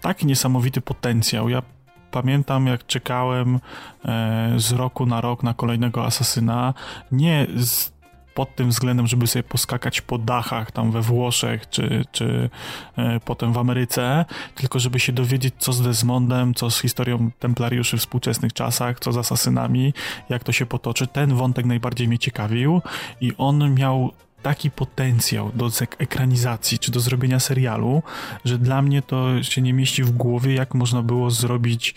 Speaker 1: tak niesamowity potencjał. Ja pamiętam jak czekałem e, z roku na rok na kolejnego asasyna, nie z pod tym względem, żeby sobie poskakać po dachach tam we Włoszech, czy, czy e, potem w Ameryce, tylko żeby się dowiedzieć, co z Desmondem, co z historią templariuszy w współczesnych czasach, co z asasynami, jak to się potoczy. Ten wątek najbardziej mnie ciekawił i on miał taki potencjał do ekranizacji czy do zrobienia serialu, że dla mnie to się nie mieści w głowie, jak można było zrobić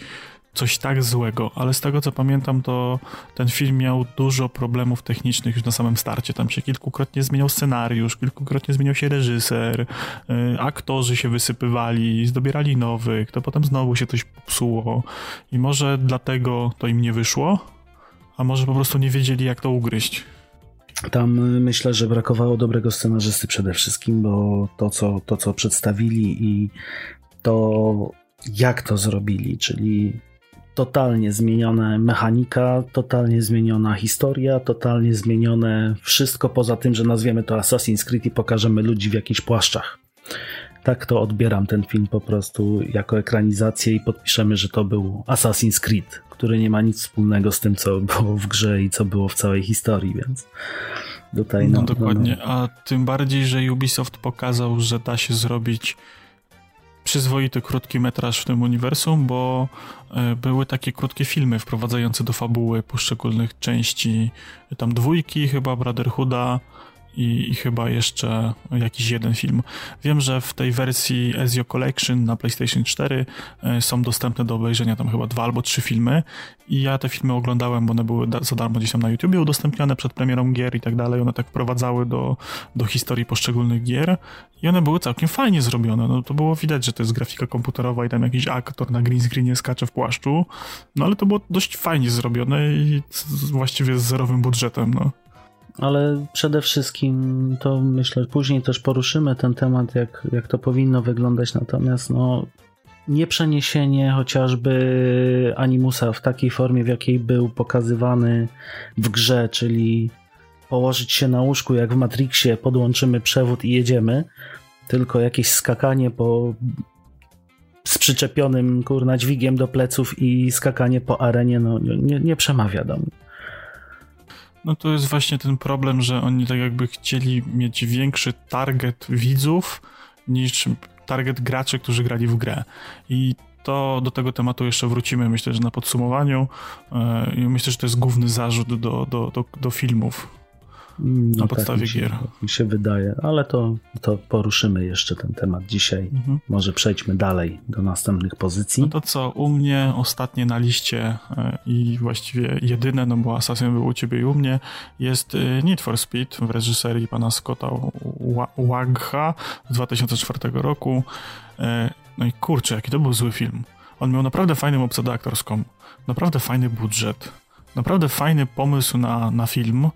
Speaker 1: coś tak złego, ale z tego co pamiętam, to ten film miał dużo problemów technicznych już na samym starcie. Tam się kilkukrotnie zmieniał scenariusz, kilkukrotnie zmieniał się reżyser, yy, aktorzy się wysypywali, zdobierali nowych, to potem znowu się coś popsuło i może dlatego to im nie wyszło, a może po prostu nie wiedzieli jak to ugryźć.
Speaker 2: Tam y, myślę, że brakowało dobrego scenarzysty przede wszystkim, bo to co, to, co przedstawili i to, jak to zrobili, czyli totalnie zmieniona mechanika, totalnie zmieniona historia, totalnie zmienione wszystko poza tym, że nazwiemy to Assassin's Creed i pokażemy ludzi w jakichś płaszczach. Tak to odbieram ten film po prostu jako ekranizację i podpiszemy, że to był Assassin's Creed, który nie ma nic wspólnego z tym, co było w grze i co było w całej historii, więc tutaj
Speaker 1: no, no dokładnie, no, no. a tym bardziej, że Ubisoft pokazał, że da się zrobić przyzwoity krótki metraż w tym uniwersum, bo e, były takie krótkie filmy wprowadzające do fabuły poszczególnych części, tam dwójki chyba Brotherhooda, i, i, chyba jeszcze jakiś jeden film. Wiem, że w tej wersji Ezio Collection na PlayStation 4 e, są dostępne do obejrzenia tam chyba dwa albo trzy filmy i ja te filmy oglądałem, bo one były za darmo gdzieś tam na YouTubie udostępniane przed premierą gier i tak dalej. One tak wprowadzały do, do historii poszczególnych gier i one były całkiem fajnie zrobione. No to było widać, że to jest grafika komputerowa i tam jakiś aktor na green screenie skacze w płaszczu, no ale to było dość fajnie zrobione i właściwie z zerowym budżetem, no
Speaker 2: ale przede wszystkim to myślę, później też poruszymy ten temat, jak, jak to powinno wyglądać, natomiast no, nie przeniesienie chociażby Animusa w takiej formie, w jakiej był pokazywany w grze, czyli położyć się na łóżku jak w Matrixie, podłączymy przewód i jedziemy, tylko jakieś skakanie po z przyczepionym kurna dźwigiem do pleców i skakanie po arenie, no nie, nie przemawia do mnie.
Speaker 1: No to jest właśnie ten problem, że oni tak jakby chcieli mieć większy target widzów niż target graczy, którzy grali w grę. I to do tego tematu jeszcze wrócimy, myślę, że na podsumowaniu. E, myślę, że to jest główny zarzut do, do, do, do filmów no na tak, podstawie
Speaker 2: mi się,
Speaker 1: gier.
Speaker 2: Mi się wydaje, ale to, to poruszymy jeszcze ten temat dzisiaj. Mhm. Może przejdźmy dalej do następnych pozycji.
Speaker 1: No to co, u mnie ostatnie na liście e, i właściwie jedyne, no bo Assassin był u ciebie i u mnie, jest e, Need for Speed w reżyserii pana Scotta Wagha z 2004 roku. E, no i kurczę, jaki to był zły film. On miał naprawdę fajną obsadę aktorską, naprawdę fajny budżet, naprawdę fajny pomysł na, na film,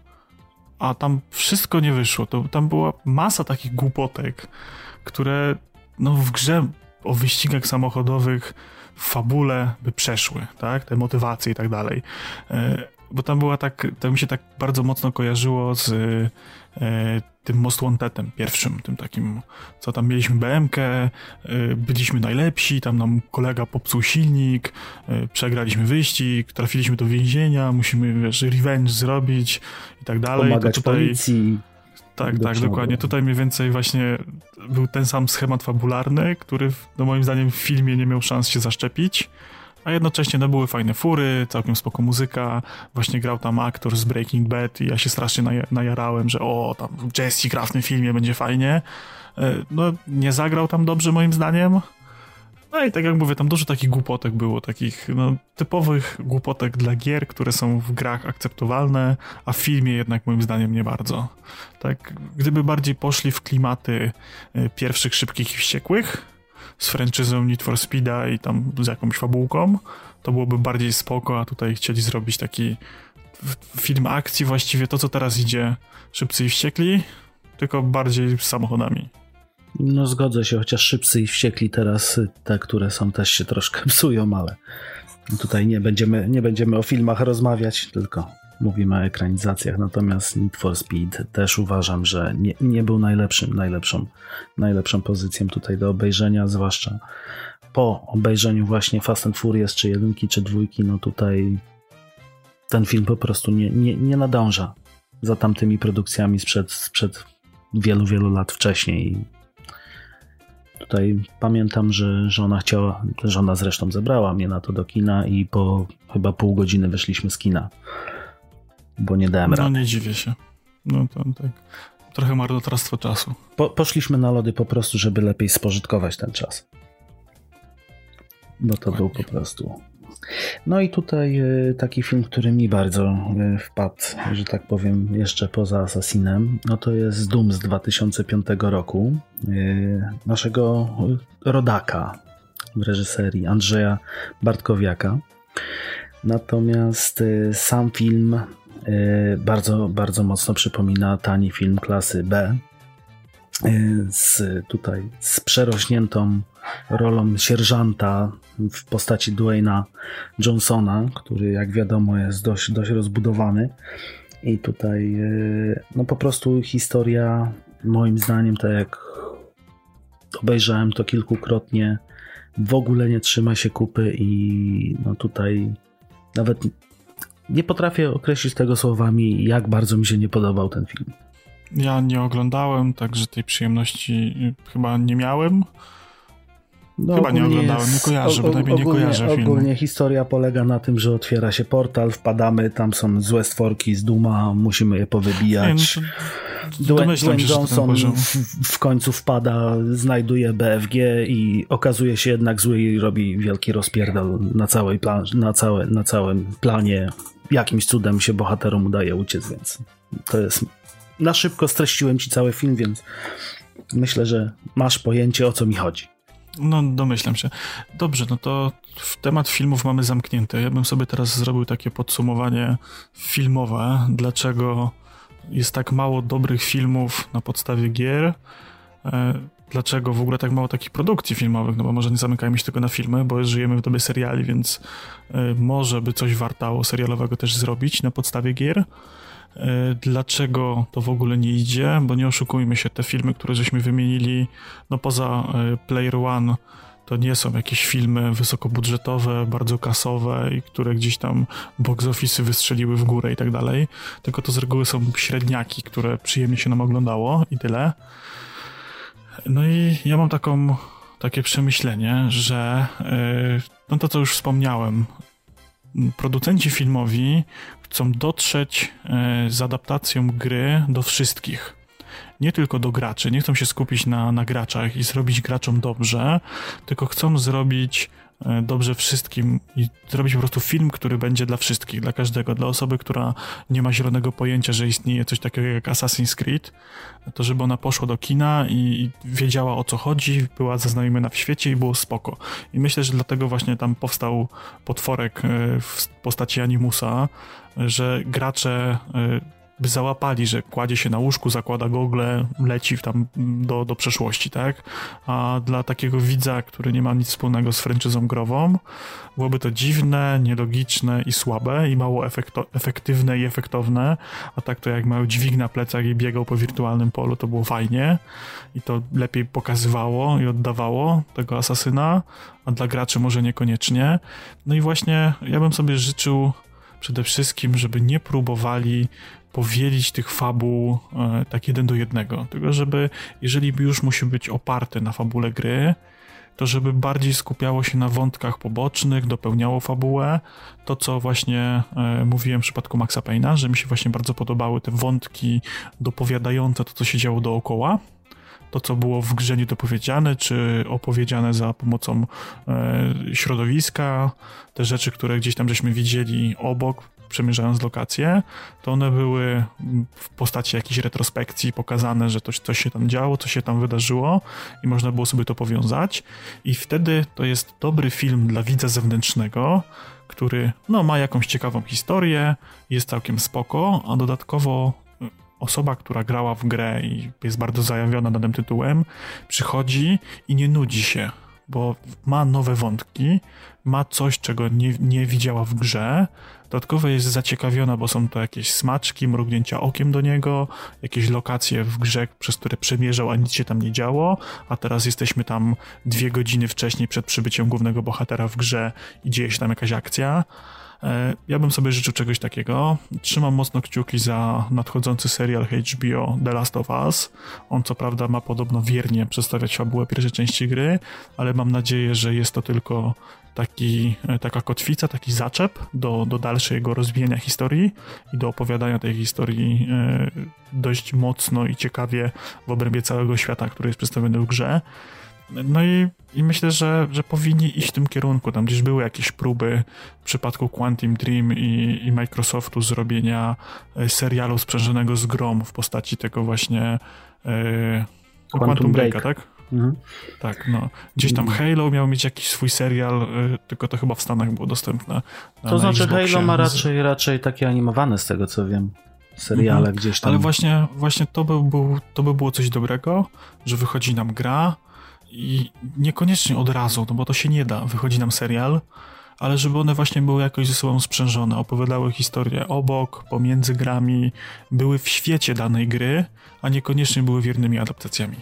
Speaker 1: a tam wszystko nie wyszło. To, tam była masa takich głupotek, które no, w grze o wyścigach samochodowych w fabule by przeszły, tak? Te motywacje i tak dalej. E, bo tam była tak, to mi się tak bardzo mocno kojarzyło z tym Most Wantedem pierwszym, tym takim, co tam mieliśmy BMK, e, byliśmy najlepsi, tam nam kolega popsuł silnik, e, przegraliśmy wyścig, trafiliśmy do więzienia, musimy, wiesz, revenge zrobić i tak dalej.
Speaker 2: Pomagać to tutaj, policji.
Speaker 1: Tak, tak, dokładnie. Tutaj mniej więcej właśnie był ten sam schemat fabularny, który no moim zdaniem w filmie nie miał szans się zaszczepić a jednocześnie no, były fajne fury, całkiem spoko muzyka, właśnie grał tam aktor z Breaking Bad i ja się strasznie najarałem, że o, tam Jesse gra w tym filmie, będzie fajnie. E, no, nie zagrał tam dobrze moim zdaniem. No i tak jak mówię, tam dużo takich głupotek było, takich no, typowych głupotek dla gier, które są w grach akceptowalne, a w filmie jednak moim zdaniem nie bardzo. Tak, gdyby bardziej poszli w klimaty e, pierwszych szybkich i wściekłych, z franczyzą Need for Speeda i tam z jakąś fabułką, to byłoby bardziej spoko, a tutaj chcieli zrobić taki film akcji, właściwie to, co teraz idzie, Szybcy i Wściekli, tylko bardziej z samochodami.
Speaker 2: No zgodzę się, chociaż Szybcy i Wściekli teraz, te, które są, też się troszkę psują, ale tutaj nie będziemy, nie będziemy o filmach rozmawiać, tylko mówimy o ekranizacjach, natomiast Need for Speed też uważam, że nie, nie był najlepszym, najlepszą, najlepszą pozycją tutaj do obejrzenia, zwłaszcza po obejrzeniu właśnie Fast and Furious, czy jedynki, czy dwójki, no tutaj ten film po prostu nie, nie, nie nadąża za tamtymi produkcjami sprzed, sprzed wielu, wielu lat wcześniej. Tutaj pamiętam, że żona chciała, żona zresztą zebrała mnie na to do kina i po chyba pół godziny wyszliśmy z kina, bo nie dałem
Speaker 1: no,
Speaker 2: rady.
Speaker 1: No nie dziwię się. No to tak, trochę marnotrawstwo czasu.
Speaker 2: Po, poszliśmy na lody po prostu, żeby lepiej spożytkować ten czas. No to był po prostu no i tutaj e, taki film, który mi bardzo e, wpadł, że tak powiem, jeszcze poza Assassinem, no to jest Doom z 2005 roku, e, naszego rodaka w reżyserii Andrzeja Bartkowiaka. Natomiast sam film bardzo, bardzo mocno przypomina tani film klasy B, z tutaj z przerośniętą rolą sierżanta w postaci Dwayna Johnsona, który jak wiadomo jest dość, dość rozbudowany. I tutaj e, no po prostu historia moim zdaniem, tak jak obejrzałem to kilkukrotnie, w ogóle nie trzyma się kupy i no tutaj nawet nie potrafię określić tego słowami, jak bardzo mi się nie podobał ten film.
Speaker 1: Ja nie oglądałem, także tej przyjemności chyba nie miałem. No, Chyba nie oglądałem, jest, nie kojarzę, bo nie kojarzę
Speaker 2: filmu. Ogólnie historia polega na tym, że otwiera się portal, wpadamy, tam są złe stworki z Duma, musimy je powybijać. Nie, no Dwayne, Dwayne Johnson w, w, końcu wpada, znajduje BFG i okazuje się jednak zły i robi wielki rozpierdol na, całej plan, na, całe, na całym planie. Jakimś cudem się bohaterom udaje uciec, więc to jest... Na szybko streściłem ci cały film, więc myślę, że masz pojęcie o co mi chodzi.
Speaker 1: No, domyślam się. Dobrze, no to temat filmów mamy zamknięty. Ja bym sobie teraz zrobił takie podsumowanie filmowe, dlaczego jest tak mało dobrych filmów na podstawie gier, e, dlaczego w ogóle tak mało takich produkcji filmowych, no bo może nie zamykajmy się tylko na filmy, bo żyjemy w dobie seriali, więc e, może by coś wartało serialowego też zrobić na podstawie gier. E, dlaczego to w ogóle nie idzie, bo nie oszukujmy się, te filmy, które żeśmy wymienili, no poza e, Player One, to nie są jakieś filmy wysokobudżetowe, bardzo kasowe i które gdzieś tam box office wystrzeliły w górę i tak dalej, tylko to z reguły są średniaki, które przyjemnie się nam oglądało i tyle. No i ja mam taką, takie przemyślenie, że yy, no to co już wspomniałem, producenci filmowi chcą dotrzeć e, z adaptacją gry do wszystkich. Nie tylko do graczy, nie chcą się skupić na, na graczach i zrobić graczom dobrze, tylko chcą zrobić dobrze wszystkim i zrobić po prostu film, który będzie dla wszystkich, dla każdego, dla osoby, która nie ma zielonego pojęcia, że istnieje coś takiego jak Assassin's Creed, to żeby ona poszła do kina i, i wiedziała o co chodzi, była zaznajomiona w świecie i było spoko. I myślę, że dlatego właśnie tam powstał potworek e, w postaci Animusa, że gracze e, by załapali, że kładzie się na łóżku, zakłada gogle, leci tam do, do przeszłości, tak? A dla takiego widza, który nie ma nic wspólnego z franczyzą grową, byłoby to dziwne, nielogiczne i słabe i mało efekto, efektywne i efektowne, a tak to jak miał dźwig na plecach i biegał po wirtualnym polu, to było fajnie i to lepiej pokazywało i oddawało tego asasyna, a dla graczy może niekoniecznie. No i właśnie ja bym sobie życzył przede wszystkim, żeby nie próbowali powielić tych fabuł e, tak jeden do jednego. Tylko żeby, jeżeli już musi być oparte na fabule gry, to żeby bardziej skupiało się na wątkach pobocznych, dopełniało fabułę. To, co właśnie e, mówiłem w przypadku Maxa Payne'a, że mi się właśnie bardzo podobały te wątki dopowiadające to, co się działo dookoła. To, co było w grze niedopowiedziane, czy opowiedziane za pomocą e, środowiska, te rzeczy, które gdzieś tam żeśmy widzieli obok, przemierzając lokacje, to one były w postaci jakiejś retrospekcji pokazane, że coś, coś się tam działo, co się tam wydarzyło i można było sobie to powiązać i wtedy to jest dobry film dla widza zewnętrznego, który no, ma jakąś ciekawą historię, jest całkiem spoko, a dodatkowo y, osoba, która grała w grę i jest bardzo zajawiona danym tytułem, przychodzi i nie nudzi się bo ma nowe wątki, ma coś, czego nie, nie widziała w grze. Dodatkowo jest zaciekawiona, bo są to jakieś smaczki, mrugnięcia okiem do niego, jakieś lokacje w grze, przez które przemierzał, a nic się tam nie działo, a teraz jesteśmy tam dwie godziny wcześniej przed przybyciem głównego bohatera w grze i dzieje się tam jakaś akcja. E, ja bym sobie życzył czegoś takiego. Trzymam mocno kciuki za nadchodzący serial HBO The Last of Us. On co prawda ma podobno wiernie przedstawiać fabułę pierwszej części gry, ale mam nadzieję, że jest to tylko taki, e, taka kotwica, taki zaczep do, do dalszego rozwijania historii i do opowiadania tej historii e, dość mocno i ciekawie w obrębie całego świata, który jest przedstawiony w grze. No i, i myślę, że, że powinni iść w tym kierunku. Tam gdzieś były jakieś próby w przypadku Quantum Dream i, i Microsoftu zrobienia e, serialu sprzężonego z grom w postaci tego właśnie e,
Speaker 2: Quantum, Quantum Breaka,
Speaker 1: Break. tak? Mhm. Tak, no. Gdzieś tam Halo miał mieć jakiś swój serial, e, tylko to chyba w Stanach było dostępne.
Speaker 2: to znaczy Halo ma raczej, raczej takie animowane z tego co wiem seriale mhm. gdzieś tam.
Speaker 1: Ale właśnie, właśnie to, by był, to by było coś dobrego, że wychodzi nam gra, i niekoniecznie od razu, no bo to się nie da, wychodzi nam serial, ale żeby one właśnie były jakoś ze sobą sprzężone, opowiadały historię obok, pomiędzy grami, były w świecie danej gry, a niekoniecznie były wiernymi adaptacjami.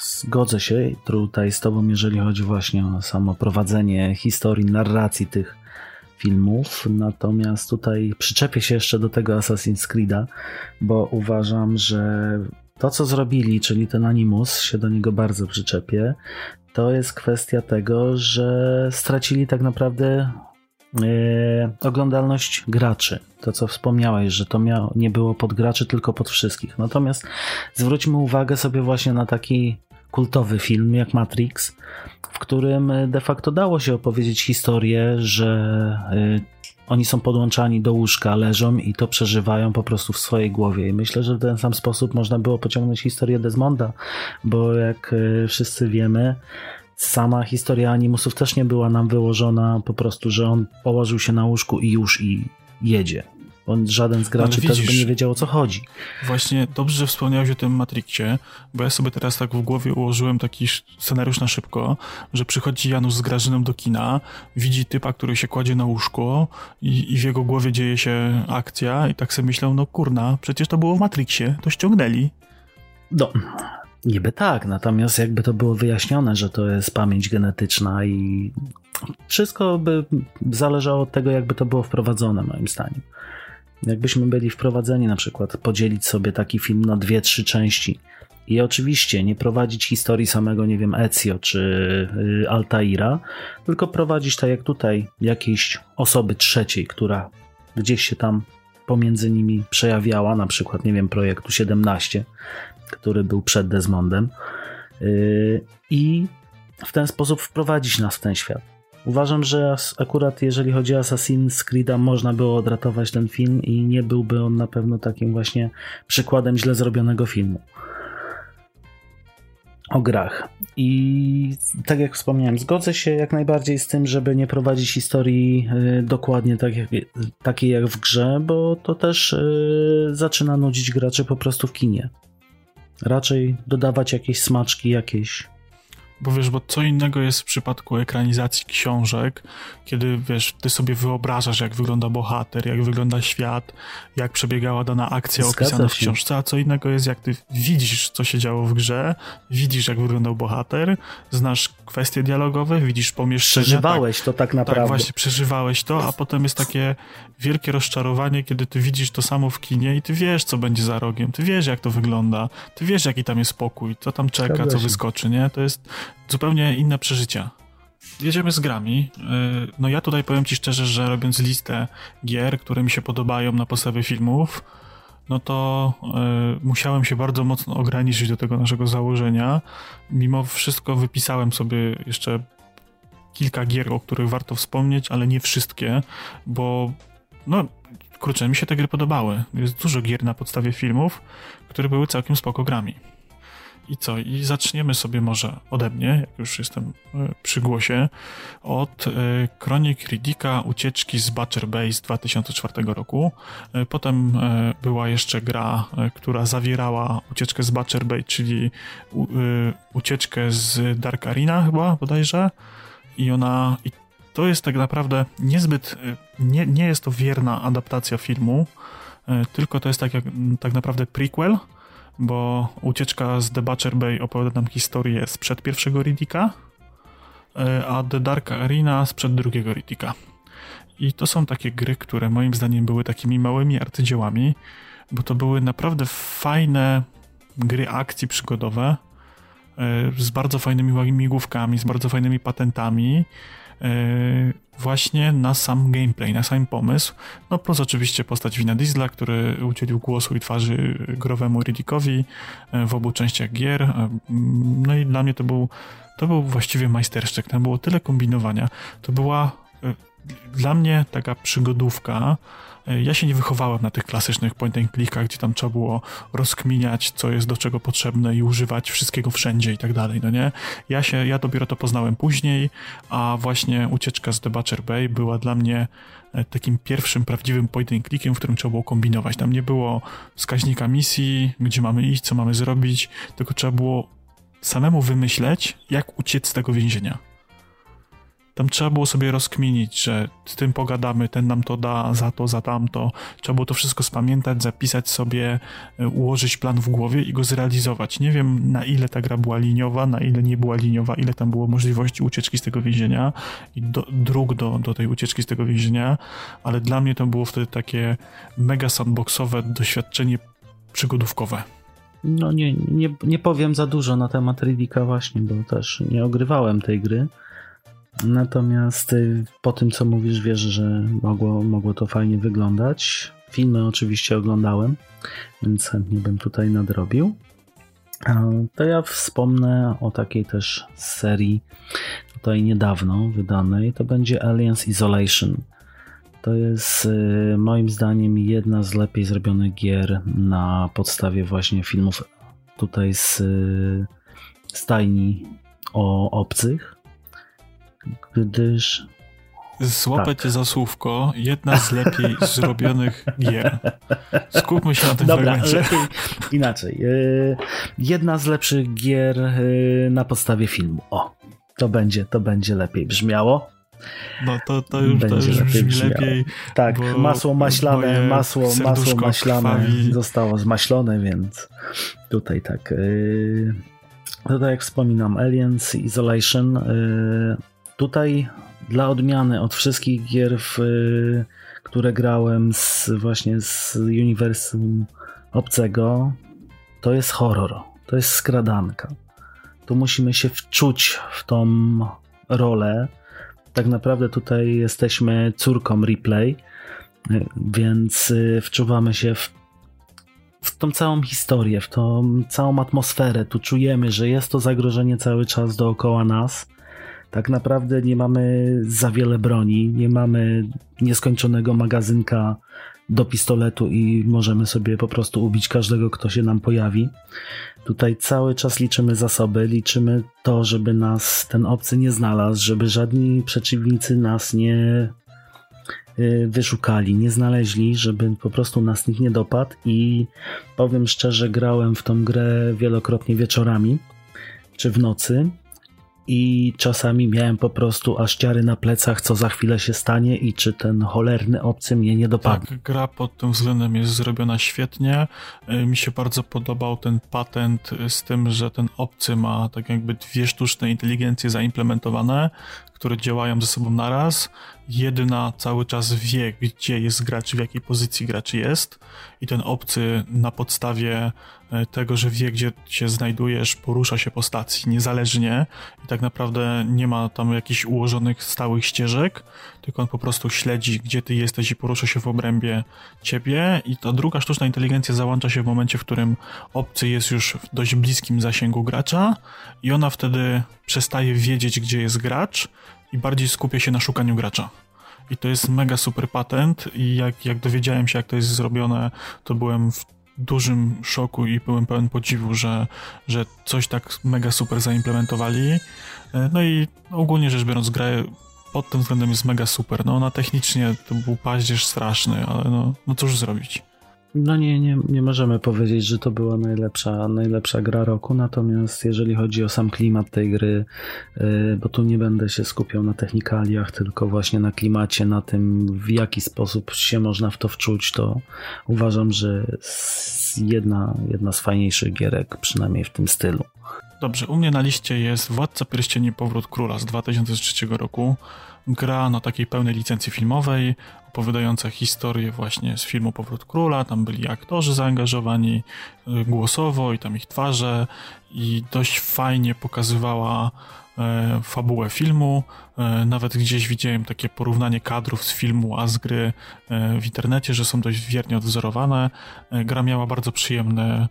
Speaker 2: Zgodzę się tutaj z Tobą, jeżeli chodzi właśnie o samo prowadzenie historii, narracji tych filmów. Natomiast tutaj przyczepię się jeszcze do tego Assassin's Creed'a, bo uważam, że to, co zrobili, czyli ten Animus, się do niego bardzo przyczepię, to jest kwestia tego, że stracili tak naprawdę oglądalność graczy. To, co wspomniałeś, że to miało, nie było pod graczy, tylko pod wszystkich. Natomiast zwróćmy uwagę sobie właśnie na taki kultowy film jak Matrix, w którym de facto dało się opowiedzieć historię, że yy, oni są podłączani do łóżka, leżą i to przeżywają po prostu w swojej głowie. I myślę, że w ten sam sposób można było pociągnąć historię Desmonda, bo jak e, wszyscy wiemy, sama historia animusów też nie była nam wyłożona po prostu, że on położył się na łóżku i już i jedzie. On, żaden z graczy widzisz, też by nie wiedział o co chodzi.
Speaker 1: Właśnie dobrze, że wspomniałeś o tym Matrixie, bo ja sobie teraz tak w głowie ułożyłem taki scenariusz na szybko, że przychodzi Janusz z Grażyną do kina, widzi typa, który się kładzie na łóżko i, i w jego głowie dzieje się akcja i tak sobie myślał, no kurna, przecież to było w Matrixie, to ściągnęli.
Speaker 2: No, Niby tak, natomiast jakby to było wyjaśnione, że to jest pamięć genetyczna i wszystko by zależało od tego, jakby to było wprowadzone, moim zdaniem. Jakbyśmy byli wprowadzeni na przykład podzielić sobie taki film na dwie, trzy części i oczywiście nie prowadzić historii samego, nie wiem, Ezio czy y, Altaira, tylko prowadzić tak jak tutaj jakiejś osoby trzeciej, która gdzieś się tam pomiędzy nimi przejawiała, na przykład, nie wiem, projektu 17, który był przed Desmondem y, i w ten sposób wprowadzić nas w ten świat. Uważam, że akurat jeżeli chodzi o Assassin's Creed'a można było odratować ten film i nie byłby on na pewno takim właśnie przykładem źle zrobionego filmu o grach. I tak jak wspomniałem, zgodzę się jak najbardziej z tym, żeby nie prowadzić historii y, dokładnie tak jak, takiej jak w grze, bo to też y, zaczyna nudzić graczy po prostu w kinie. Raczej dodawać jakieś smaczki, jakieś
Speaker 1: bo wiesz, bo co innego jest w przypadku ekranizacji książek, kiedy wiesz, ty sobie wyobrażasz, jak wygląda bohater, jak wygląda świat, jak przebiegała dana akcja Zgadza opisana w książce, a co innego jest, jak ty widzisz, co się działo w grze, widzisz, jak wyglądał bohater, znasz kwestie dialogowe, widzisz pomieszczenia.
Speaker 2: Przeżywałeś tak, to tak naprawdę.
Speaker 1: Tak, właśnie, przeżywałeś to, a potem jest takie wielkie rozczarowanie, kiedy ty widzisz to samo w kinie i ty wiesz, co będzie za rogiem, ty wiesz, jak to wygląda, ty wiesz, jaki tam jest pokój, co tam czeka, co wyskoczy, nie? To jest zupełnie inne przeżycia. Jedziemy z grami. Y, no ja tutaj powiem ci szczerze, że robiąc listę gier, które mi się podobają na podstawie filmów, no to y, musiałem się bardzo mocno ograniczyć do tego naszego założenia. Mimo wszystko wypisałem sobie jeszcze kilka gier, o których warto wspomnieć, ale nie wszystkie, bo no kurczę, mi się te gry podobały. Jest dużo gier na podstawie filmów, które były całkiem spoko grami. i co? I zaczniemy sobie może ode mnie, jak już jestem e, przy głosie, od kronik Riddicka Ucieczki z Butcher Bay z 2004 roku. Potem była jeszcze gra, która zawierała ucieczkę z Butcher Bay, czyli ucieczkę z Dark Arena chyba bodajże. I ona, i to jest tak naprawdę niezbyt, nie, nie jest to wierna adaptacja filmu, tylko to jest tak, jak, tak naprawdę prequel, bo ucieczka z The Butcher Bay opowiada nam historię sprzed pierwszego Riddicka, e, a The Dark Arena sprzed drugiego Riddicka. I to są takie gry, które moim zdaniem były takimi małymi arcydziełami, bo to były naprawdę fajne gry akcji przygodowe, z bardzo fajnymi migówkami, z bardzo fajnymi patentami, właśnie na sam gameplay, na sam pomysł. No plus oczywiście postać Wina Diesla, który udzielił głosu i twarzy growemu Riddickowi e, w obu częściach gier. E, no i dla mnie to był, to był właściwie majsterszczyk. Tam było tyle kombinowania. To była e, dla mnie taka przygodówka, E, ja się nie wychowałem na tych klasycznych point and clickach, gdzie tam trzeba było rozkminiać, co jest do czego potrzebne i używać wszystkiego wszędzie i tak dalej, no nie? Ja się, ja dopiero to poznałem później, a właśnie ucieczka z The Butcher Bay była dla mnie e, takim pierwszym prawdziwym point and clickiem, w którym trzeba było kombinować. Tam nie było wskaźnika misji, gdzie mamy iść, co mamy zrobić, tylko trzeba było samemu wymyśleć, jak uciec z tego więzienia. Tam trzeba było sobie rozkminić, że z tym pogadamy, ten nam to da, za to, za tamto. Trzeba było to wszystko spamiętać, zapisać sobie, e, ułożyć plan w głowie i go zrealizować. Nie wiem, na ile ta gra była liniowa, na ile nie była liniowa, ile tam było możliwości ucieczki z tego więzienia i do, dróg do, do tej ucieczki z tego więzienia, ale dla mnie to było wtedy takie mega sandboxowe doświadczenie przygodówkowe.
Speaker 2: No nie, nie, nie powiem za dużo na temat Riddicka właśnie, bo też nie ogrywałem tej gry. Natomiast y, po tym, co mówisz, wiesz, że mogło, mogło to fajnie wyglądać. Filmy oczywiście oglądałem, więc chętnie bym tutaj nadrobił. To ja wspomnę o takiej też serii tutaj niedawno wydanej. To będzie Aliens Isolation. To jest y, moim zdaniem jedna z lepiej zrobionych gier na podstawie właśnie filmów tutaj z y, stajni o obcych gdyż
Speaker 1: Złapę tak. cię za słówko. Jedna z lepiej zrobionych gier. Skupmy się na tym Dobra, lepiej,
Speaker 2: inaczej. E, jedna z lepszych gier e, na podstawie filmu. O, to będzie, to będzie lepiej brzmiało.
Speaker 1: No to, to już, będzie to już lepiej brzmi lepiej.
Speaker 2: Tak, masło maślane, masło, masło maślane krwawi. zostało zmaślone, więc tutaj tak. Yy, tutaj jak wspominam, Aliens Isolation Tutaj dla odmiany od wszystkich gier, w, które grałem z, właśnie z uniwersum obcego, to jest horror, to jest skradanka. Tu musimy się wczuć w tą rolę. Tak naprawdę tutaj jesteśmy córką replay, więc y, wczuwamy się w, w tą całą historię, w tą całą atmosferę. Tu czujemy, że jest to zagrożenie cały czas dookoła nas tak naprawdę nie mamy za wiele broni, nie mamy nieskończonego magazynka do pistoletu i możemy sobie po prostu ubić każdego, kto się nam pojawi. Tutaj cały czas liczymy zasoby, liczymy to, żeby nas ten obcy nie znalazł, żeby żadni przeciwnicy nas nie y, wyszukali, nie znaleźli, żeby po prostu nas nikt nie dopadł i powiem szczerze, grałem w tą grę wielokrotnie wieczorami czy w nocy i czasami miałem po prostu aż ciary na plecach, co za chwilę się stanie i czy ten cholerny obcy mnie nie dopadnie.
Speaker 1: Tak, gra pod tym względem jest zrobiona świetnie. Y, mi się bardzo podobał ten patent z tym, że ten obcy ma tak jakby dwie sztuczne inteligencje zaimplementowane, które działają ze sobą naraz. Jedna cały czas wie, gdzie jest gracz, w jakiej pozycji gracz jest. I ten obcy na podstawie e, tego, że wie, gdzie się znajdujesz, porusza się po stacji niezależnie. I tak naprawdę nie ma tam jakichś ułożonych stałych ścieżek, tylko on po prostu śledzi, gdzie ty jesteś i porusza się w obrębie ciebie. I ta druga sztuczna inteligencja załącza się w momencie, w którym obcy jest już w dość bliskim zasięgu gracza i ona wtedy przestaje wiedzieć, gdzie jest gracz i bardziej skupia się na szukaniu gracza. I to jest mega super patent i jak, jak dowiedziałem się, jak to jest zrobione, to byłem w dużym szoku i byłem pełen podziwu, że, że coś tak mega super zaimplementowali. No i ogólnie rzecz biorąc, gra pod tym względem jest mega super. No ona technicznie to był paździerz straszny, ale no, no cóż zrobić.
Speaker 2: No nie, nie, nie możemy powiedzieć, że to była najlepsza, najlepsza gra roku, natomiast jeżeli chodzi o sam klimat tej gry, y, bo tu nie będę się skupiał na technikaliach, tylko właśnie na klimacie, na tym w jaki sposób się można w to wczuć, to uważam, że jedna, jedna z fajniejszych gierek, przynajmniej w tym stylu.
Speaker 1: Dobrze, u mnie na liście jest Władca Pierścieni Powrót Króla z 2003 roku. Gra na takiej pełnej licencji filmowej, opowiadająca historię właśnie z filmu Powrót Króla. Tam byli aktorzy zaangażowani y, głosowo i tam ich twarze i dość fajnie pokazywała fabułę filmu. E, nawet gdzieś widziałem takie porównanie kadrów z filmu, a z gry e, w internecie, że są dość wiernie odwzorowane. E, gra miała bardzo przyjemne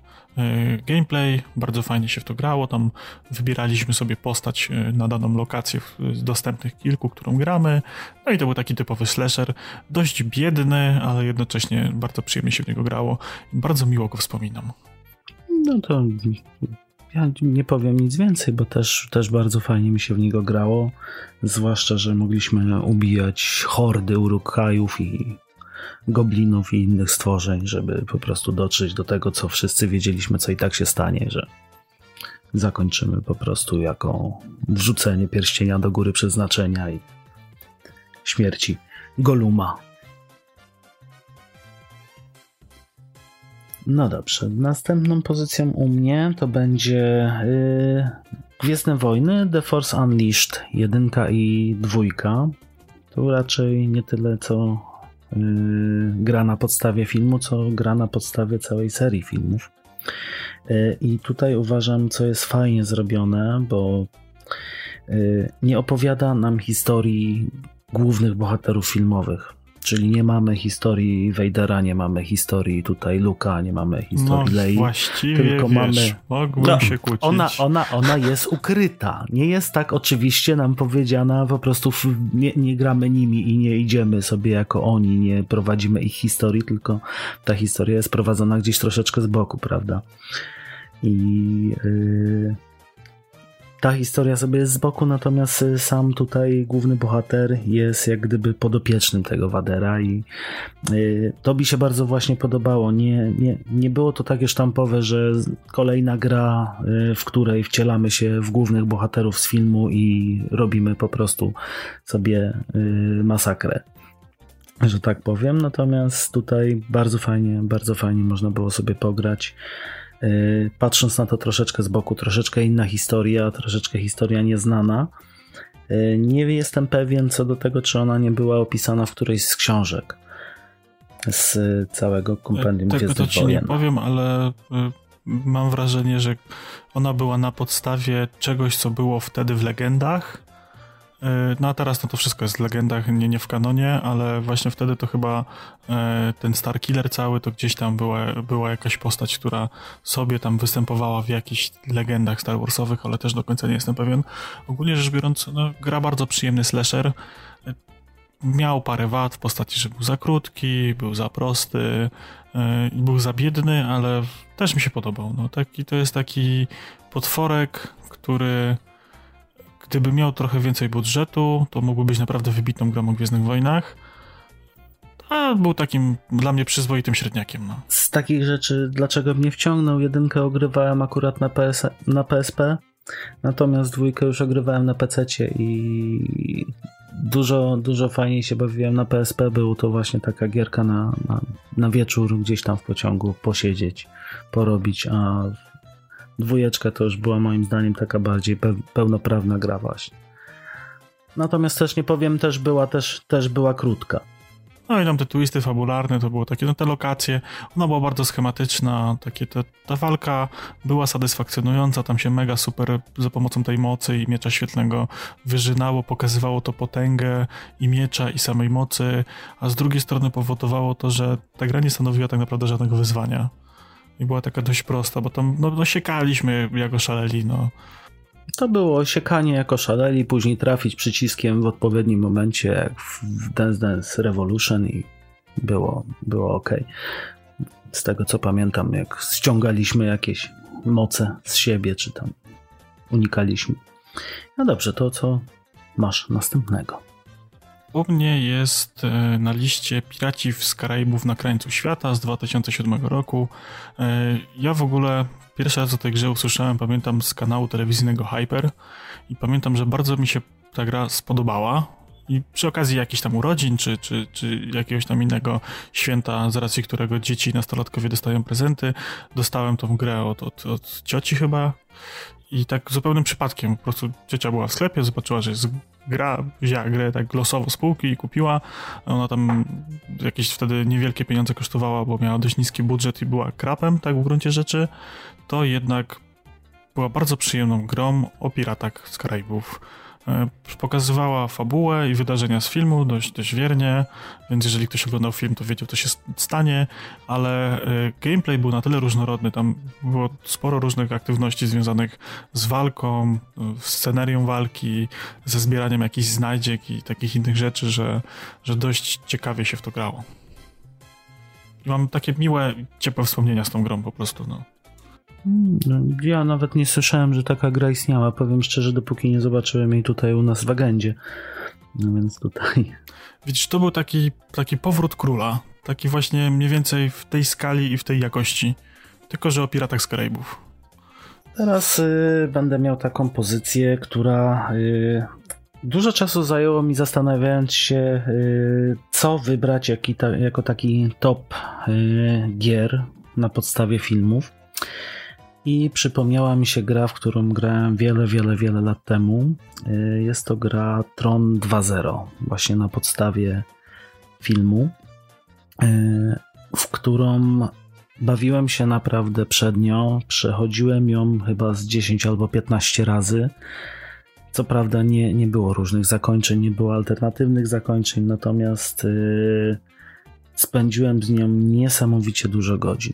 Speaker 1: gameplay, bardzo fajnie się w to grało. Tam wybieraliśmy sobie postać na daną lokację z dostępnych kilku, którą gramy. No i to był taki typowy slasher, dość biedny, ale jednocześnie bardzo przyjemnie się w niego grało. Bardzo miło go wspominam.
Speaker 2: No to ja nie powiem nic więcej, bo też, też bardzo fajnie mi się w niego grało. Zwłaszcza, że mogliśmy ubijać hordy urukajów i goblinów i innych stworzeń, żeby po prostu dotrzeć do tego, co wszyscy wiedzieliśmy, co i tak się stanie, że zakończymy po prostu jako wrzucenie pierścienia do góry przeznaczenia i śmierci Goluma. No dobrze, następną pozycją u mnie to będzie yy, Gwiezdne Wojny, The Force Unleashed, jedynka i dwójka. To raczej nie tyle co yy, gra na podstawie filmu, co gra na podstawie całej serii filmów. Yy, I tutaj uważam, co jest fajnie zrobione, bo yy, nie opowiada nam historii głównych bohaterów filmowych. Czyli nie mamy historii Vadera, nie mamy historii tutaj Luka, nie mamy historii no, Lei.
Speaker 1: Właściwie tylko wiesz, mamy. Mógłbym no, się kłócić.
Speaker 2: Ona, ona, ona jest ukryta. Nie jest tak oczywiście nam powiedziana, po prostu nie, nie gramy nimi i nie idziemy sobie jako oni, nie prowadzimy ich historii, tylko ta historia jest prowadzona gdzieś troszeczkę z boku, prawda? I. Yy ta historia sobie jest z boku, natomiast y, sam tutaj główny bohater jest jak gdyby podopiecznym tego Wadera i y, to mi się bardzo właśnie podobało. Nie, nie, nie było to takie sztampowe, że kolejna gra, y, w której wcielamy się w głównych bohaterów z filmu i robimy po prostu sobie masakrę że tak powiem. Natomiast tutaj bardzo fajnie, bardzo fajnie można było sobie pograć. Y, patrząc na to troszeczkę z boku, troszeczkę inna historia, troszeczkę historia nieznana. Y, nie jestem pewien co do tego, czy ona nie była opisana w którejś z książek z całego kompendium
Speaker 1: Tego to ci nie powiem, ale y, mam wrażenie, że ona była na podstawie czegoś, co było wtedy w legendach no a teraz no to wszystko jest w legendach, nie, nie w kanonie, ale właśnie wtedy to chyba e, ten Star Killer cały to gdzieś tam była, była jakaś postać, która sobie tam występowała w jakichś legendach Star Warsowych, ale też do końca nie jestem pewien. Ogólnie rzecz biorąc, no, gra bardzo przyjemny slasher. E, miał parę wad w postaci, że był za krótki, był za prosty, był za biedny, ale też mi się podobał. No, taki, to jest taki potworek, który Gdyby miał trochę więcej budżetu, to mógłby być naprawdę wybitną grą o Gwiezdnych Wojnach. A był takim dla mnie przyzwoitym średniakiem. No.
Speaker 2: Z takich rzeczy, dlaczego mnie wciągnął, jedynkę ogrywałem akurat na, PS, na PSP, natomiast dwójkę już ogrywałem na PC i dużo, dużo fajniej się bawiłem na PSP. Był to właśnie taka gierka na, na, na wieczór, gdzieś tam w pociągu posiedzieć, porobić, a Dwójeczka to już była moim zdaniem taka bardziej pełnoprawna gra właśnie. Natomiast też nie powiem, też była, też, też była krótka.
Speaker 1: No i tam te twisty fabularne to było takie, no te lokacje, ona była bardzo schematyczna, takie te, ta walka była satysfakcjonująca, tam się mega super za pomocą tej mocy i miecza świetlnego wyżynało, pokazywało to potęgę i miecza i samej mocy, a z drugiej strony powodowało to, że ta gra nie stanowiła tak naprawdę żadnego wyzwania i była taka dość prosta, bo tam no, no siekaliśmy jako szaleli, no.
Speaker 2: To było siekanie jako szaleli, później trafić przyciskiem w odpowiednim momencie, jak w Dance Dance Revolution i było, było ok. z tego co pamiętam, jak ściągaliśmy jakieś moce z siebie, czy tam unikaliśmy. No dobrze, to co masz następnego?
Speaker 1: U mnie jest e, na liście Piraci z Karaibów na krańcu świata z 2007 roku. E, ja w ogóle pierwszy raz o tej grze usłyszałem, pamiętam z kanału telewizyjnego Hyper i pamiętam, że bardzo mi się ta gra spodobała. I przy okazji jakichś tam urodzin, czy, czy, czy jakiegoś tam innego święta, z racji którego dzieci nastolatkowie dostają prezenty, dostałem tą grę od, od, od cioci chyba. I tak zupełnym przypadkiem, po prostu ciocia była w sklepie, zobaczyła, że jest gra, wzięła grę tak losowo z półki i kupiła. Ona tam jakieś wtedy niewielkie pieniądze kosztowała, bo miała dość niski budżet i była krapem, tak w gruncie rzeczy. To jednak była bardzo przyjemną grą o piratach z Karaibów. E, pokazywała fabułę i wydarzenia z filmu dość, dość wiernie, więc jeżeli ktoś oglądał film, to wiedział, co się stanie, ale e, gameplay był na tyle różnorodny, tam było sporo różnych aktywności związanych z walką, scenerią walki, ze zbieraniem jakichś znajdziek i takich innych rzeczy, że, że dość ciekawie się w to grało. I mam takie miłe, ciepłe wspomnienia z tą grą po prostu, no.
Speaker 2: No, ja nawet nie słyszałem, że taka gra istniała. Powiem szczerze, dopóki nie zobaczyłem jej tutaj u nas w agendzie. No więc tutaj.
Speaker 1: Widzisz, to był taki, taki powrót króla. Taki właśnie mniej więcej w tej skali i w tej jakości. Tylko, że o piratach z Karaibów.
Speaker 2: Teraz y, będę miał taką pozycję, która y, dużo czasu zajęło mi zastanawiając się, y, co wybrać ta, jako taki top y, gier na podstawie filmów i przypomniała mi się gra, w którą grałem wiele, wiele, wiele lat temu. Y, jest to gra Tron 2.0, właśnie na podstawie filmu, y, w którą bawiłem się naprawdę przednio. Przechodziłem ją chyba z 10 albo 15 razy. Co prawda nie, nie było różnych zakończeń, nie było alternatywnych zakończeń, natomiast yy, spędziłem z nią niesamowicie dużo godzin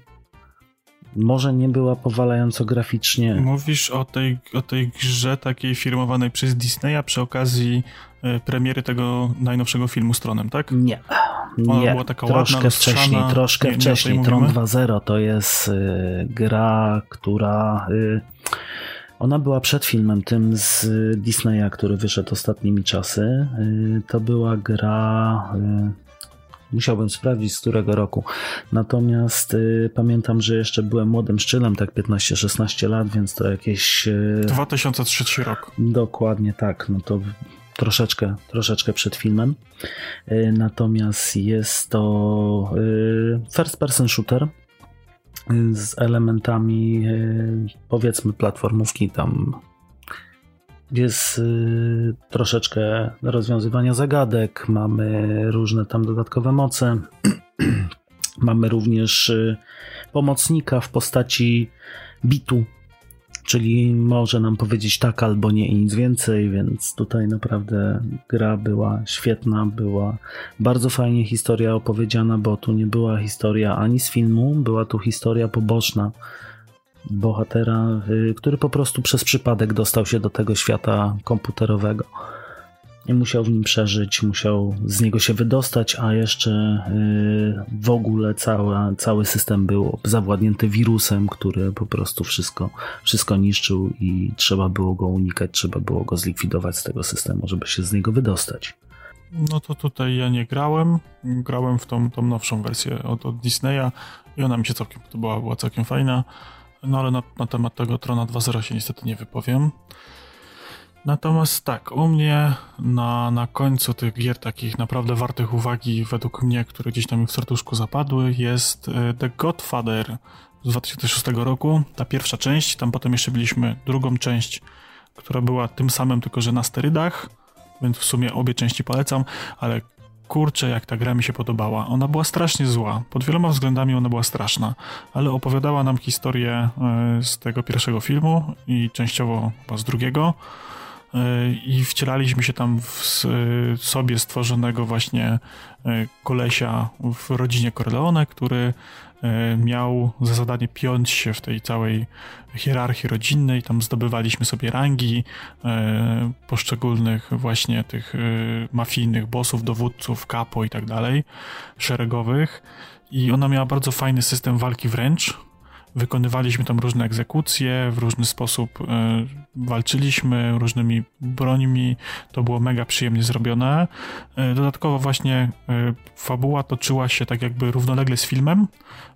Speaker 2: może nie była powalająco graficznie.
Speaker 1: Mówisz o tej, o tej grze takiej firmowanej przez Disneya przy okazji e, premiery tego najnowszego filmu z Tronem, tak?
Speaker 2: Nie. Ona nie, była taka troszkę ładna, wcześniej, troszkę nie, wcześniej. Nie Tron 2.0 to jest y, gra, która... Y, ona była przed filmem tym z Disneya, który wyszedł ostatnimi czasy. Y, to była gra Musiałbym sprawdzić z którego roku. Natomiast y, pamiętam, że jeszcze byłem młodym szczylem, tak 15-16 lat, więc to jakieś.
Speaker 1: Y, 2003 rok.
Speaker 2: Dokładnie tak. No to troszeczkę, troszeczkę przed filmem. Y, natomiast jest to y, first person shooter y, z elementami y, powiedzmy platformówki tam jest y, troszeczkę rozwiązywania zagadek, mamy różne tam dodatkowe moce. mamy również y, pomocnika w postaci bitu, czyli może nam powiedzieć tak albo nie i nic więcej, więc tutaj naprawdę gra była świetna, była bardzo fajnie historia opowiedziana, bo tu nie była historia ani z filmu, była tu historia poboczna bohatera, y, który po prostu przez przypadek dostał się do tego świata komputerowego. I musiał w nim przeżyć, musiał z niego się wydostać, a jeszcze y, w ogóle cały, cały system był zawładnięty wirusem, który po prostu wszystko, wszystko niszczył i trzeba było go unikać, trzeba było go zlikwidować z tego systemu, żeby się z niego wydostać.
Speaker 1: No to tutaj ja nie grałem. Grałem w tą, tą nowszą wersję od, od Disneya i ona mi się całkiem podobała, była całkiem fajna. No ale na, na temat tego Trona 2.0 się niestety nie wypowiem. Natomiast tak, u mnie na, na końcu tych gier takich naprawdę wartych uwagi, według mnie, które gdzieś tam w serduszku zapadły, jest e, The Godfather z 2006 roku. Ta pierwsza część, tam potem jeszcze byliśmy drugą część, która była tym samym, tylko że na sterydach, więc w sumie obie części polecam, ale kurczę, jak ta gra mi się podobała. Ona była strasznie zła. Pod wieloma względami ona była straszna, ale opowiadała nam historię e, z tego pierwszego filmu i częściowo chyba z drugiego. i wcielaliśmy się tam w sobie stworzonego właśnie kolesia w rodzinie Corleone, który miał za zadanie piąć się w tej całej hierarchii rodzinnej. Tam zdobywaliśmy sobie rangi poszczególnych właśnie tych mafijnych bossów, dowódców, kapo i tak dalej, szeregowych. I ona miała bardzo fajny system walki wręcz, wykonywaliśmy tam różne egzekucje, w różny sposób walczyliśmy różnymi brońmi, to było mega przyjemnie zrobione. Y, dodatkowo właśnie y, fabuła toczyła się tak jakby równolegle z filmem.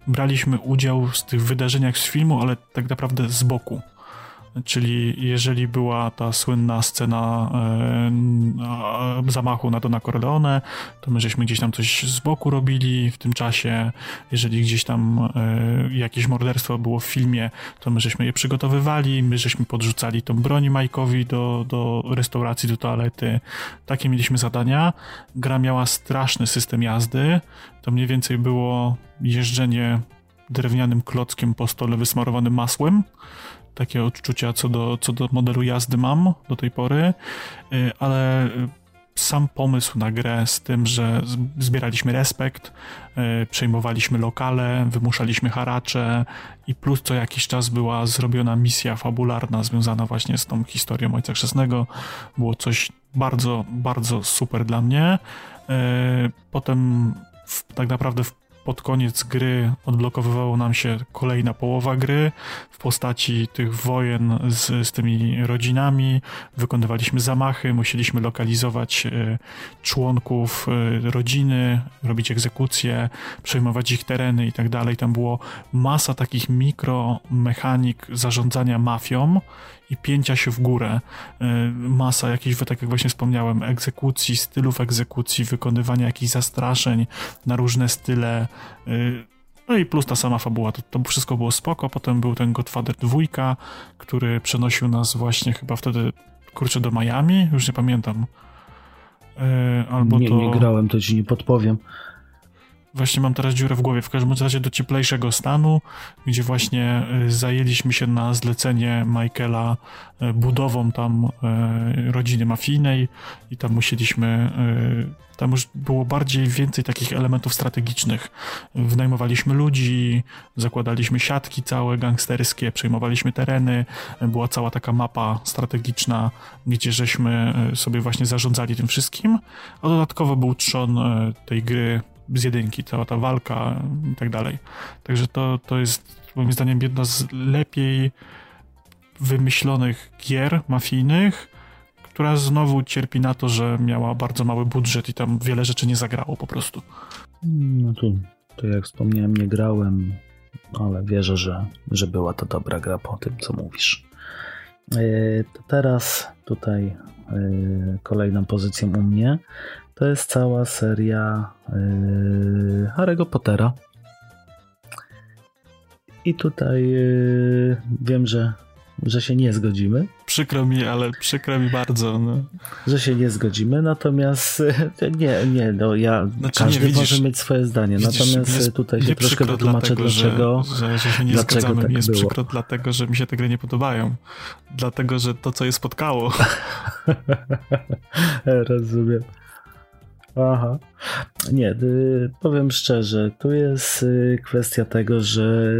Speaker 1: Braliśmy udział w tych wydarzeniach z filmu, ale tak naprawdę z boku. Czyli jeżeli była ta słynna scena e, zamachu na Dona Corleone, to my żeśmy gdzieś tam coś z boku robili w tym czasie. Jeżeli gdzieś tam e, jakieś morderstwo było w filmie, to my żeśmy je przygotowywali, my żeśmy podrzucali tą broń Majkowi do, do restauracji, do toalety. Takie mieliśmy zadania. Gra miała straszny system jazdy. To mniej więcej było jeżdżenie drewnianym klockiem po stole wysmarowanym masłem takie odczucia co do, co do modelu jazdy mam do tej pory, y, ale sam pomysł na grę z tym, że zbieraliśmy respekt, y, przejmowaliśmy lokale, wymuszaliśmy haracze i plus co jakiś czas była zrobiona misja fabularna związana właśnie z tą historią Ojca Chrzestnego. Było coś bardzo, bardzo super dla mnie. Y, potem w, tak naprawdę w pod koniec gry odblokowywało nam się kolejna połowa gry w postaci tych wojen z, z tymi rodzinami. Wykonywaliśmy zamachy, musieliśmy lokalizować e, członków e, rodziny, robić egzekucje, przejmować ich tereny i tak dalej. Tam było masa takich mikromechanik zarządzania mafią i pięcia się w górę. Y, masa jakichś, tak jak właśnie wspomniałem, egzekucji, stylów egzekucji, wykonywania jakichś zastraszeń na różne style. Y, no i plus ta sama fabuła, to, to wszystko było spoko. Potem był ten Godfather 2, który przenosił nas właśnie chyba wtedy, kurczę, do Miami, już nie pamiętam.
Speaker 2: Y, albo nie, to... nie grałem, to ci nie podpowiem.
Speaker 1: Właśnie mam teraz dziurę w głowie. W każdym razie do cieplejszego stanu, gdzie właśnie y, zajęliśmy się na zlecenie Michaela y, budową tam y, rodziny mafijnej i tam musieliśmy, tam już było bardziej więcej takich elementów strategicznych. Wynajmowaliśmy ludzi, zakładaliśmy siatki całe gangsterskie, przejmowaliśmy tereny, była cała taka mapa strategiczna, gdzie żeśmy sobie właśnie zarządzali tym wszystkim, a dodatkowo był trzon tej gry z jedynki, cała ta walka i tak dalej. Także to, to jest moim zdaniem jedna z lepiej wymyślonych gier mafijnych, która znowu cierpi na to, że miała bardzo mały budżet i tam wiele rzeczy nie zagrało po prostu.
Speaker 2: No tu, to jak wspomniałem, nie grałem, ale wierzę, że, że była to dobra gra po tym, co mówisz. Yy, to teraz tutaj yy, kolejną pozycją u mnie to jest cała seria yy, Harry'ego Pottera. I tutaj yy, wiem, że, że się nie zgodzimy.
Speaker 1: Przykro mi, ale przykro mi bardzo. No.
Speaker 2: Że się nie zgodzimy, natomiast yy, nie, nie, no ja, znaczy, każdy nie, widzisz, może mieć swoje zdanie, widzisz, natomiast jest, tutaj się troszkę wytłumaczę, dlaczego,
Speaker 1: że, że, że się nie zgadzamy. Tak mi jest było. przykro dlatego, że mi się te gry nie podobają. Dlatego, że to, co je spotkało.
Speaker 2: Rozumiem. Aha. Nie, y, powiem szczerze, tu jest kwestia tego, że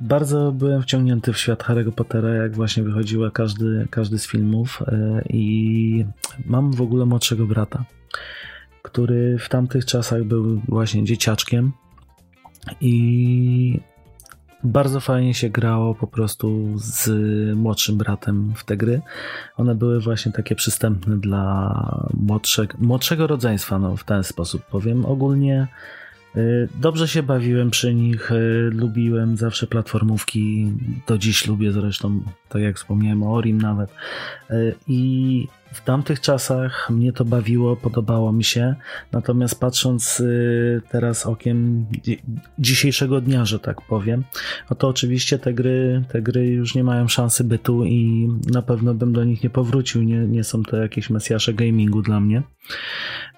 Speaker 2: bardzo byłem wciągnięty w świat Harry'ego Pottera, jak właśnie wychodziła każdy, każdy z filmów i mam w ogóle młodszego brata, który w tamtych czasach był właśnie dzieciaczkiem i bardzo fajnie się grało po prostu z młodszym bratem w te gry. One były właśnie takie przystępne dla młodszego, młodszego rodzeństwa, no w ten sposób powiem. Ogólnie Dobrze się bawiłem przy nich, y, lubiłem zawsze platformówki, do dziś lubię zresztą, tak jak wspomniałem o Orim nawet. Y, I w tamtych czasach mnie to bawiło, podobało mi się, natomiast patrząc y, teraz okiem dzisiejszego dnia, że tak powiem, no to oczywiście te gry, te gry już nie mają szansy bytu i na pewno bym do nich nie powrócił, nie, nie są to jakieś mesjasze gamingu dla mnie.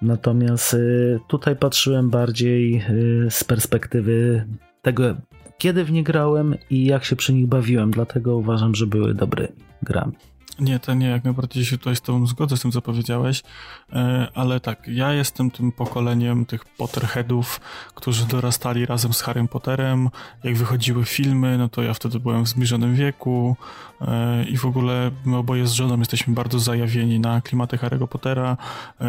Speaker 2: Natomiast y, tutaj patrzyłem bardziej y, z perspektywy tego, kiedy w nie grałem i jak się przy nich bawiłem, dlatego uważam, że były dobre grami.
Speaker 1: Nie, to nie, jak najbardziej się tutaj z tobą zgodzę z tym, co powiedziałeś, e, ale tak, ja jestem tym pokoleniem tych Potterheadów, którzy dorastali razem z Harrym Potterem, jak wychodziły filmy, no to ja wtedy byłem w zbliżonym wieku e, i w ogóle my oboje z żoną jesteśmy bardzo zajawieni na klimaty Harry'ego Pottera, e,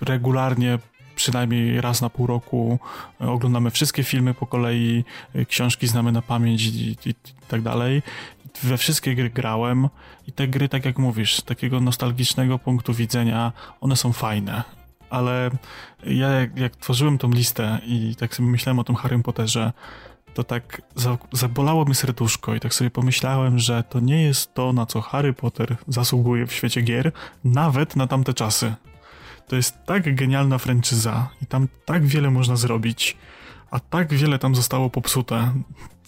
Speaker 1: regularnie przynajmniej raz na pół roku oglądamy wszystkie filmy po kolei, książki znamy na pamięć i, i, i tak dalej we wszystkie gry grałem i te gry, tak jak mówisz, z takiego nostalgicznego punktu widzenia, one są fajne. Ale ja jak, jak tworzyłem tą listę i tak sobie myślałem o tym Harrym Potterze, to tak za, zabolało mi serduszko i tak sobie pomyślałem, że to nie jest to, na co Harry Potter zasługuje w świecie gier, nawet na tamte czasy. To jest tak genialna franczyza i tam tak wiele można zrobić, a tak wiele tam zostało popsute,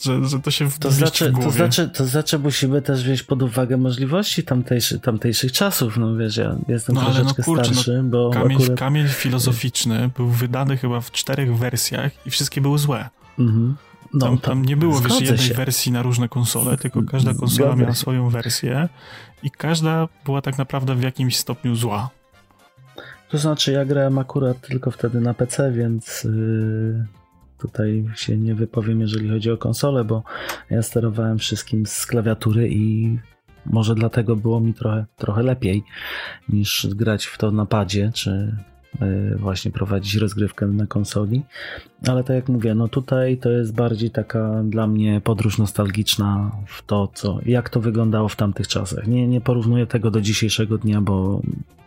Speaker 1: że, że to się
Speaker 2: to znaczy, w to znaczy, to znaczy musimy też wziąć pod uwagę możliwości tamtejszy, tamtejszych czasów, no wiesz, ja jestem no, troszeczkę no, kurczę, starszy, no, bo
Speaker 1: kamień,
Speaker 2: akurat...
Speaker 1: kamień filozoficzny był wydany chyba w czterech wersjach i wszystkie były złe. Mhm. No, tam, tam, nie było wiesz, jednej się. wersji na różne konsole, tylko każda konsola Zgodzę miała się. swoją wersję i każda była tak naprawdę w jakimś stopniu zła.
Speaker 2: To znaczy, ja grałem akurat tylko wtedy na PC, więc yy, Tutaj się nie wypowiem, jeżeli chodzi o konsolę, bo ja sterowałem wszystkim z klawiatury i może dlatego było mi trochę, trochę lepiej niż grać w to na padzie, czy e, właśnie prowadzić rozgrywkę na konsoli. Ale tak jak mówię, no tutaj to jest bardziej taka dla mnie podróż nostalgiczna w to, co, jak to wyglądało w tamtych czasach. Nie, nie porównuję tego do dzisiejszego dnia, bo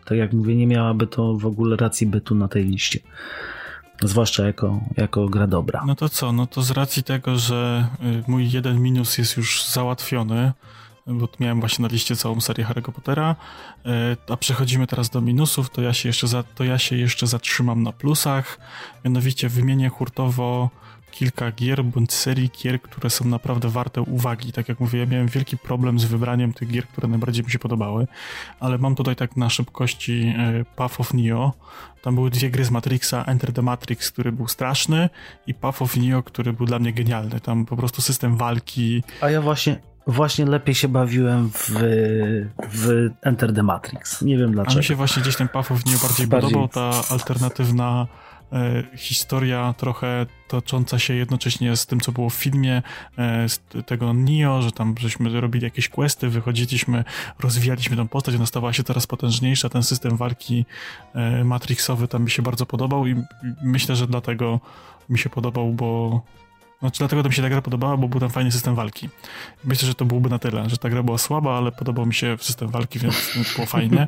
Speaker 2: tak jak mówię, nie miałaby to w ogóle racji bytu na tej liście. Zwłaszcza jako, jako gra dobra.
Speaker 1: No to co? No to z racji tego, że y, mój jeden minus jest już załatwiony, bo miałem właśnie na liście całą serię Harry'ego Pottera, y, a przechodzimy teraz do minusów, to ja się jeszcze, za, to ja się jeszcze zatrzymam na plusach. Mianowicie wymienię hurtowo kilka gier bądź serii gier, które są naprawdę warte uwagi. Tak jak mówię, ja miałem wielki problem z wybraniem tych gier, które najbardziej mi się podobały, ale mam tutaj tak na szybkości e, Path of Neo. Tam były dwie gry z Matrixa, Enter the Matrix, który był straszny i Path of Neo, który był dla mnie genialny. Tam po prostu system walki.
Speaker 2: A ja właśnie właśnie lepiej się bawiłem w, w Enter the Matrix. Nie wiem dlaczego. A
Speaker 1: mi się właśnie gdzieś ten Path of Neo bardziej, bardziej. podobał, ta alternatywna historia trochę tocząca się jednocześnie z tym, co było w filmie, e, z tego Nio, że tam żeśmy robili jakieś questy, wychodziliśmy, rozwijaliśmy tą postać, ona stawała się coraz potężniejsza, ten system walki e, Matrixowy tam mi się bardzo podobał i myślę, że dlatego mi się podobał, bo znaczy dlatego to mi się ta gra podobała, bo był tam fajny system walki. Myślę, że to byłby na tyle, że ta gra była słaba, ale podobał mi się system walki, więc było fajnie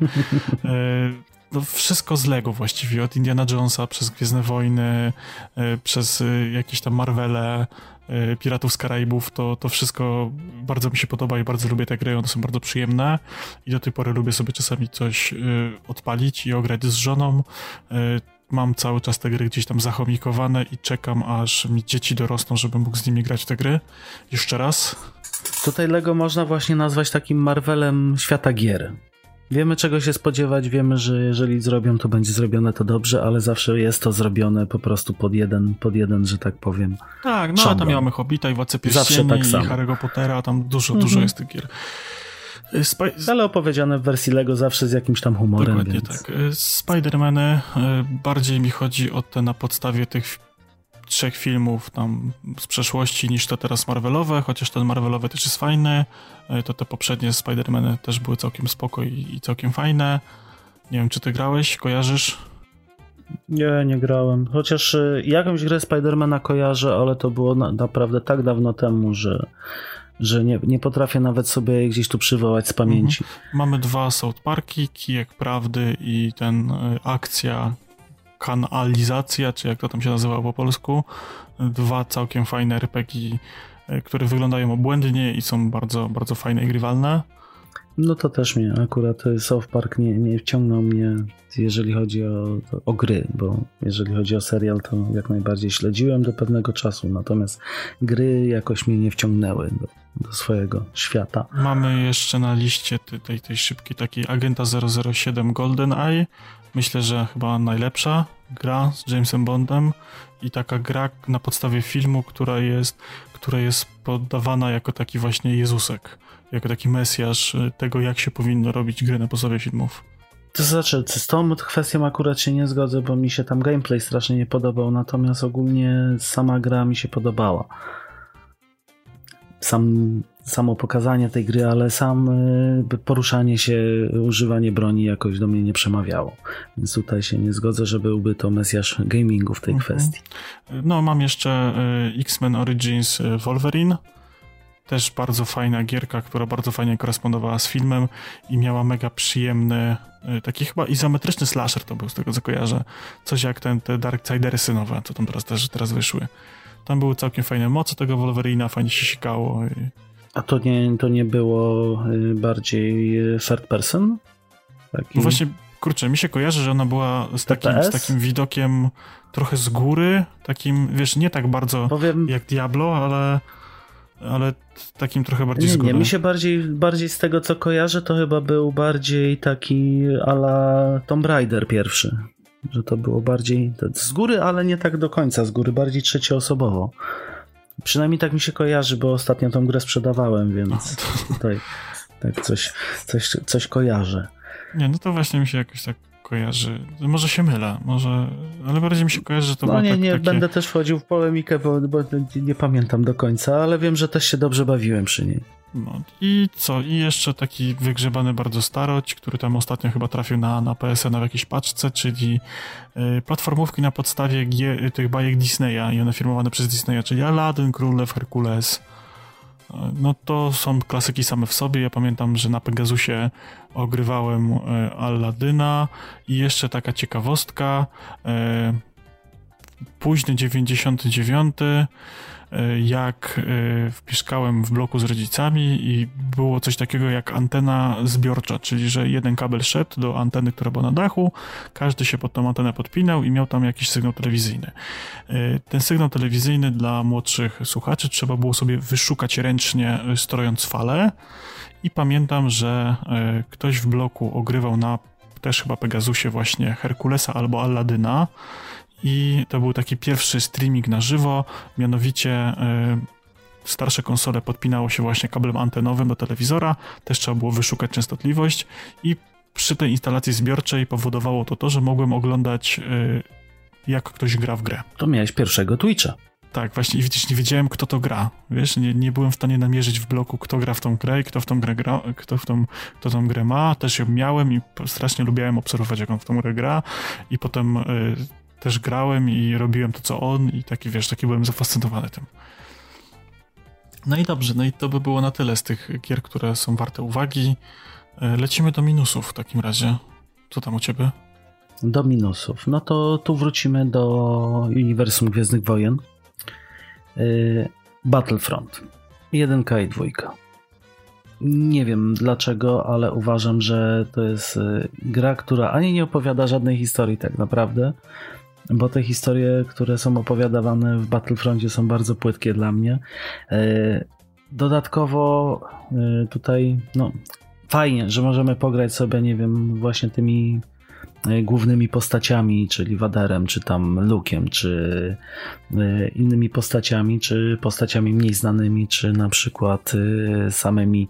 Speaker 1: no wszystko z Lego właściwie, od Indiana Jonesa przez Gwiezdne Wojny, e, przez e, jakieś tam Marvele, e, Piratów z Karaibów, to, to wszystko bardzo mi się podoba i bardzo lubię te gry, one są bardzo przyjemne i do tej pory lubię sobie czasami coś odpalić i ograć z żoną. Mam cały czas te gry gdzieś tam zachomikowane i czekam, aż mi dzieci dorosną, żebym mógł z nimi grać w te gry. Jeszcze raz.
Speaker 2: Tutaj Lego można właśnie nazwać takim Marvelem świata gier. Wiemy czego się spodziewać, wiemy, że jeżeli zrobią, to będzie zrobione to dobrze, ale zawsze jest to zrobione po prostu pod jeden, pod jeden że tak powiem.
Speaker 1: Tak, no a tam mamy Hobbita i Władcę Pierścieni tak i Harry'ego Pottera, tam dużo, mhm. dużo jest tych gier.
Speaker 2: Y, Sp- ale opowiedziane w wersji Lego zawsze z jakimś tam humorem.
Speaker 1: Dokładnie więc... tak. Y, Spider-Many y, bardziej mi chodzi o te na podstawie tych trzech filmów tam z przeszłości niż te teraz Marvelowe, chociaż ten Marvelowy też jest fajny, e, to te poprzednie Spider-Many też były całkiem spoko i, i całkiem fajne. Nie wiem, czy ty grałeś, kojarzysz?
Speaker 2: Nie, nie grałem. Chociaż e, jakąś grę Spidermana kojarzę, ale to było na, naprawdę tak dawno temu, że, że nie, nie potrafię nawet sobie gdzieś tu przywołać z pamięci. Mhm.
Speaker 1: Mamy dwa South Parki, Kijek Prawdy i ten y, akcja kanalizacja, czy jak to tam się nazywa po polsku. Dwa całkiem fajne RPG, e, które wyglądają obłędnie i są bardzo, bardzo fajne i grywalne.
Speaker 2: No to też mnie, akurat South Park nie, nie wciągnął mnie, jeżeli chodzi o, o gry, bo jeżeli chodzi o serial, to jak najbardziej śledziłem do pewnego czasu, natomiast gry jakoś mnie nie wciągnęły do, do swojego świata.
Speaker 1: Mamy jeszcze na liście tej, tej szybkiej takiej Agenta 007 GoldenEye, myślę, że chyba najlepsza gra z Jamesem Bondem i taka gra na podstawie filmu, która jest, która jest podawana jako taki właśnie Jezusek, jako taki mesjasz y, tego, jak się powinno robić gry na podstawie filmów.
Speaker 2: To znaczy, z tą kwestią akurat się nie zgodzę, bo mi się tam gameplay strasznie nie podobał, natomiast ogólnie sama gra mi się podobała. Sam, samo pokazanie tej gry, ale sam y, poruszanie się, używanie broni jakoś do mnie nie przemawiało. Więc tutaj się nie zgodzę, że byłby to mesjasz gamingu w tej mhm. kwestii.
Speaker 1: No, mam jeszcze y, X-Men Origins y, Wolverine też bardzo fajna gierka, która bardzo fajnie korespondowała z filmem i miała mega przyjemny, taki chyba izometryczny slasher to był, z tego co kojarzę. Coś jak ten, te Darksidersy nowe, co tam teraz też teraz wyszły. Tam były całkiem fajne moce tego Wolverina, fajnie się sikało. I...
Speaker 2: A to nie, to nie było y, bardziej y, third person?
Speaker 1: Taki... No właśnie, kurczę, mi się kojarzy, że ona była z takim, z takim widokiem trochę z góry, takim, wiesz, nie tak bardzo Powiem... jak Diablo, ale ale takim trochę bardziej
Speaker 2: nie, Nie, mi się bardziej, bardziej z tego co kojarzę, to chyba był bardziej taki ala Tomb Raider pierwszy. Że to było bardziej z góry, ale nie tak do końca z góry, bardziej trzecioosobowo. Przynajmniej tak mi się kojarzy, bo ostatnio tą grę sprzedawałem, więc no, tutaj tak coś, coś, coś kojarzę.
Speaker 1: Nie, no to właśnie mi się jakoś tak kojarzy. Może się mylę, może, ale bardziej mi się kojarzy, że to
Speaker 2: no nie,
Speaker 1: tak,
Speaker 2: nie,
Speaker 1: takie...
Speaker 2: będę też wchodził w polemikę, bo, bo, nie pamiętam do końca, ale wiem, że też się dobrze bawiłem przy niej.
Speaker 1: No i co? I jeszcze taki wygrzebany bardzo staroć, który tam ostatnio chyba trafił na, na PSN w jakiejś paczce, czyli y, platformówki na podstawie G, tych bajek Disneya i one firmowane przez Disneya, czyli Aladdin, Królew, Herkules, no to są klasyki same w sobie. Ja pamiętam, że na Pegasusie ogrywałem e, Alladyna i jeszcze taka ciekawostka. E, późny 99 E, jak e, mieszkałem w bloku z rodzicami i było coś takiego jak antena zbiorcza, czyli że jeden kabel szedł do anteny, która była na dachu, każdy się pod tą antenę podpinał i miał tam jakiś sygnał telewizyjny. E, ten sygnał telewizyjny dla młodszych słuchaczy trzeba było sobie wyszukać ręcznie, strojąc falę i pamiętam, że ktoś w bloku ogrywał na też chyba Pegasusie właśnie Herkulesa albo Alladyna i to był taki pierwszy streaming na żywo, mianowicie y, starsze konsole podpinało się właśnie kablem antenowym do telewizora, też trzeba było wyszukać częstotliwość i przy tej instalacji zbiorczej powodowało to to, że mogłem oglądać y, jak ktoś gra w grę.
Speaker 2: To miałeś pierwszego Twitcha.
Speaker 1: Tak, właśnie i widzisz, nie wiedziałem, kto to gra. Wiesz, nie, nie byłem w stanie namierzyć w bloku, kto gra w tą grę i kto w tą grę gra, kto w tą, kto tą grę ma. Też ją miałem i strasznie lubiałem obserwować, jak on w tą grę gra. I potem y, też grałem i robiłem to, co on i taki, wiesz, taki byłem zafascynowany tym. No i dobrze, no i to by było na tyle z tych gier, które są warte uwagi. E, lecimy do minusów w takim razie. Co tam u ciebie?
Speaker 2: Do minusów. No to tu wrócimy do uniwersum Gwiezdnych Wojen. Yy, Battlefront. Jedynka i dwójka. Nie wiem dlaczego, ale uważam, że to jest gra, która ani nie opowiada żadnej historii tak naprawdę, bo te historie, które są opowiadawane w Battlefroncie są bardzo płytkie dla mnie. E, dodatkowo e, tutaj, no, fajnie, że możemy pograć sobie, nie wiem, właśnie tymi e, głównymi postaciami, czyli Waderem, czy tam Lukiem, czy innymi postaciami, czy postaciami mniej znanymi, czy na przykład samymi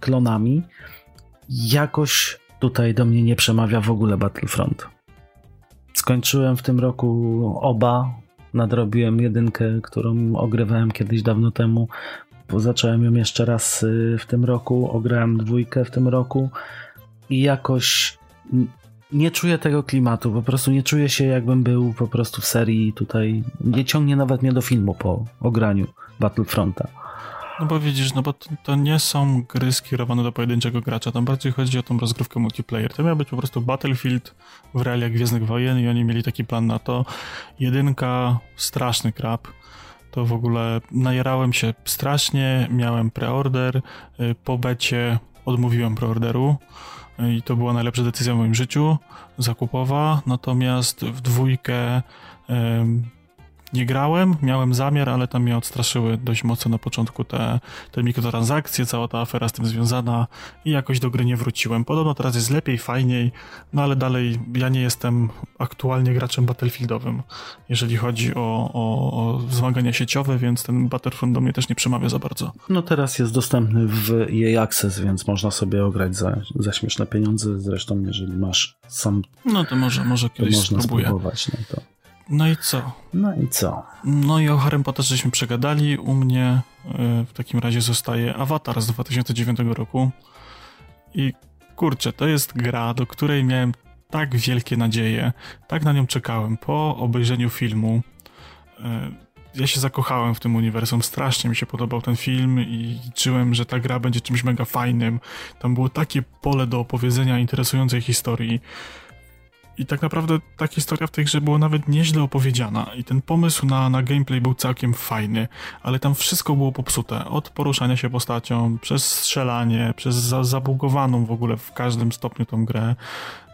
Speaker 2: klonami. Jakoś tutaj do mnie nie przemawia w ogóle Battlefront. Skończyłem w tym roku oba. Nadrobiłem jedynkę, którą ogrywałem kiedyś dawno temu. Zacząłem ją jeszcze raz y, w tym roku. Ograłem dwójkę w tym roku i jakoś nie czuję tego klimatu. Po prostu nie czuję się, jakbym był po prostu w serii tutaj. Nie ciągnie nawet mnie do filmu po ograniu Battlefronta.
Speaker 1: No bo widzisz, no bo to, to, nie są gry skierowane do pojedynczego gracza, tam bardziej chodzi o tą rozgrywkę multiplayer. To miał być po prostu Battlefield w realiach Gwiezdnych Wojen i oni mieli taki plan na to. Jedynka, straszny krab. To w ogóle najerałem się strasznie, miałem preorder, y, po becie odmówiłem preorderu i to była najlepsza decyzja w moim życiu, zakupowa, natomiast w dwójkę nie grałem, miałem zamiar, ale tam mnie odstraszyły dość mocno na początku te, te mikrotransakcje, cała ta afera z tym związana i jakoś do gry nie wróciłem. Podobno teraz jest lepiej, fajniej, no ale dalej ja nie jestem aktualnie graczem battlefieldowym, jeżeli chodzi o, o, o zmagania sieciowe, więc ten Battlefront do mnie też nie przemawia za bardzo.
Speaker 2: No teraz jest dostępny w jej Access, więc można sobie ograć za, za śmieszne pieniądze, zresztą jeżeli masz sam...
Speaker 1: No to może, może kiedyś
Speaker 2: to można
Speaker 1: spróbuję.
Speaker 2: spróbować, no to...
Speaker 1: No i co?
Speaker 2: No i co?
Speaker 1: No i o Harry Potterze żeśmy przegadali. U mnie y, w takim razie zostaje Avatar z 2009 roku. I kurczę, to jest gra, do której miałem tak wielkie nadzieje, tak na nią czekałem po obejrzeniu filmu. Y, ja się zakochałem w tym uniwersum, strasznie mi się podobał ten film i liczyłem, że ta gra będzie czymś mega fajnym. Tam było takie pole do opowiedzenia interesującej historii. I tak naprawdę ta historia w tej grze była nawet nieźle opowiedziana i ten pomysł na, na gameplay był całkiem fajny, ale tam wszystko było popsute. Od poruszania się postacią, przez strzelanie, przez za, zabugowaną w ogóle w każdym stopniu tą grę,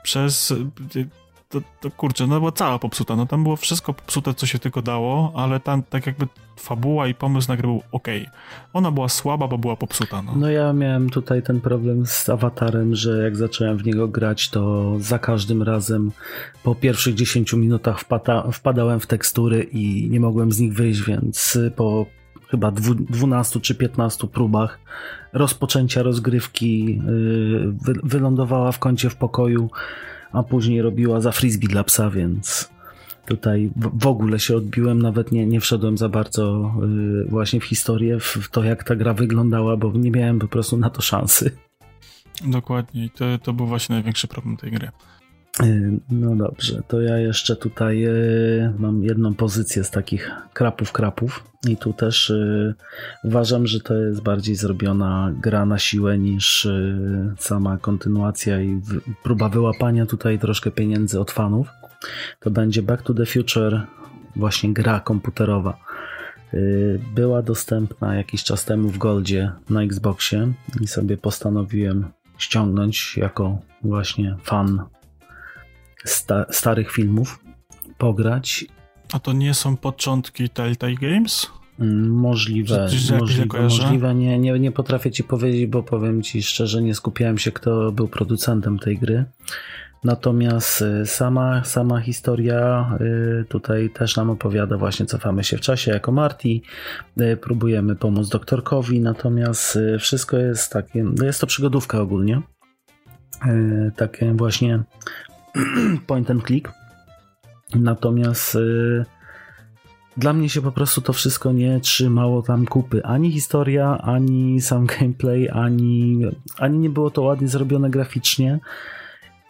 Speaker 1: przez to, to kurczę, no była cała popsuta, no tam było wszystko popsute, co się tylko dało, ale tam tak jakby fabuła i pomysł na grę był ok. Ona była słaba, bo była popsuta. No.
Speaker 2: no ja miałem tutaj ten problem z awatarem, że jak zacząłem w niego grać, to za każdym razem po pierwszych 10 minutach wpada, wpadałem w tekstury i nie mogłem z nich wyjść, więc po chyba 12 czy 15 próbach rozpoczęcia rozgrywki yy, wylądowała w kącie w pokoju a później robiła za frisbee dla psa, więc tutaj w ogóle się odbiłem, nawet nie, nie wszedłem za bardzo y, właśnie w historię, w to jak ta gra wyglądała, bo nie miałem po prostu na to szansy.
Speaker 1: Dokładnie, to, to był właśnie największy problem tej gry.
Speaker 2: Y, no dobrze, to ja jeszcze tutaj y, mam jedną pozycję z takich krapów krapów i tu też y, uważam, że to jest bardziej zrobiona gra na siłę niż sama kontynuacja i próba wyłapania tutaj troszkę pieniędzy od fanów. To będzie Back to the Future, właśnie gra komputerowa. Była dostępna jakiś czas temu w Goldzie na Xboxie i sobie postanowiłem ściągnąć jako właśnie fan sta starych filmów pograć.
Speaker 1: A to nie są początki Telltale Games?
Speaker 2: Możliwe, możliwe, możliwe. Nie, nie, nie potrafię ci powiedzieć, bo powiem ci szczerze, nie skupiałem się, kto był producentem tej gry. Natomiast y, sama, sama historia y, tutaj też nam opowiada, właśnie cofamy się w czasie jako Marty, y, próbujemy pomóc doktorkowi, natomiast wszystko jest takie, jest to przygodówka ogólnie, takie właśnie point and click. Natomiast y, dla mnie się po prostu to wszystko nie trzymało tam kupy. Ani historia, ani sam gameplay, ani, ani nie było to ładnie zrobione graficznie.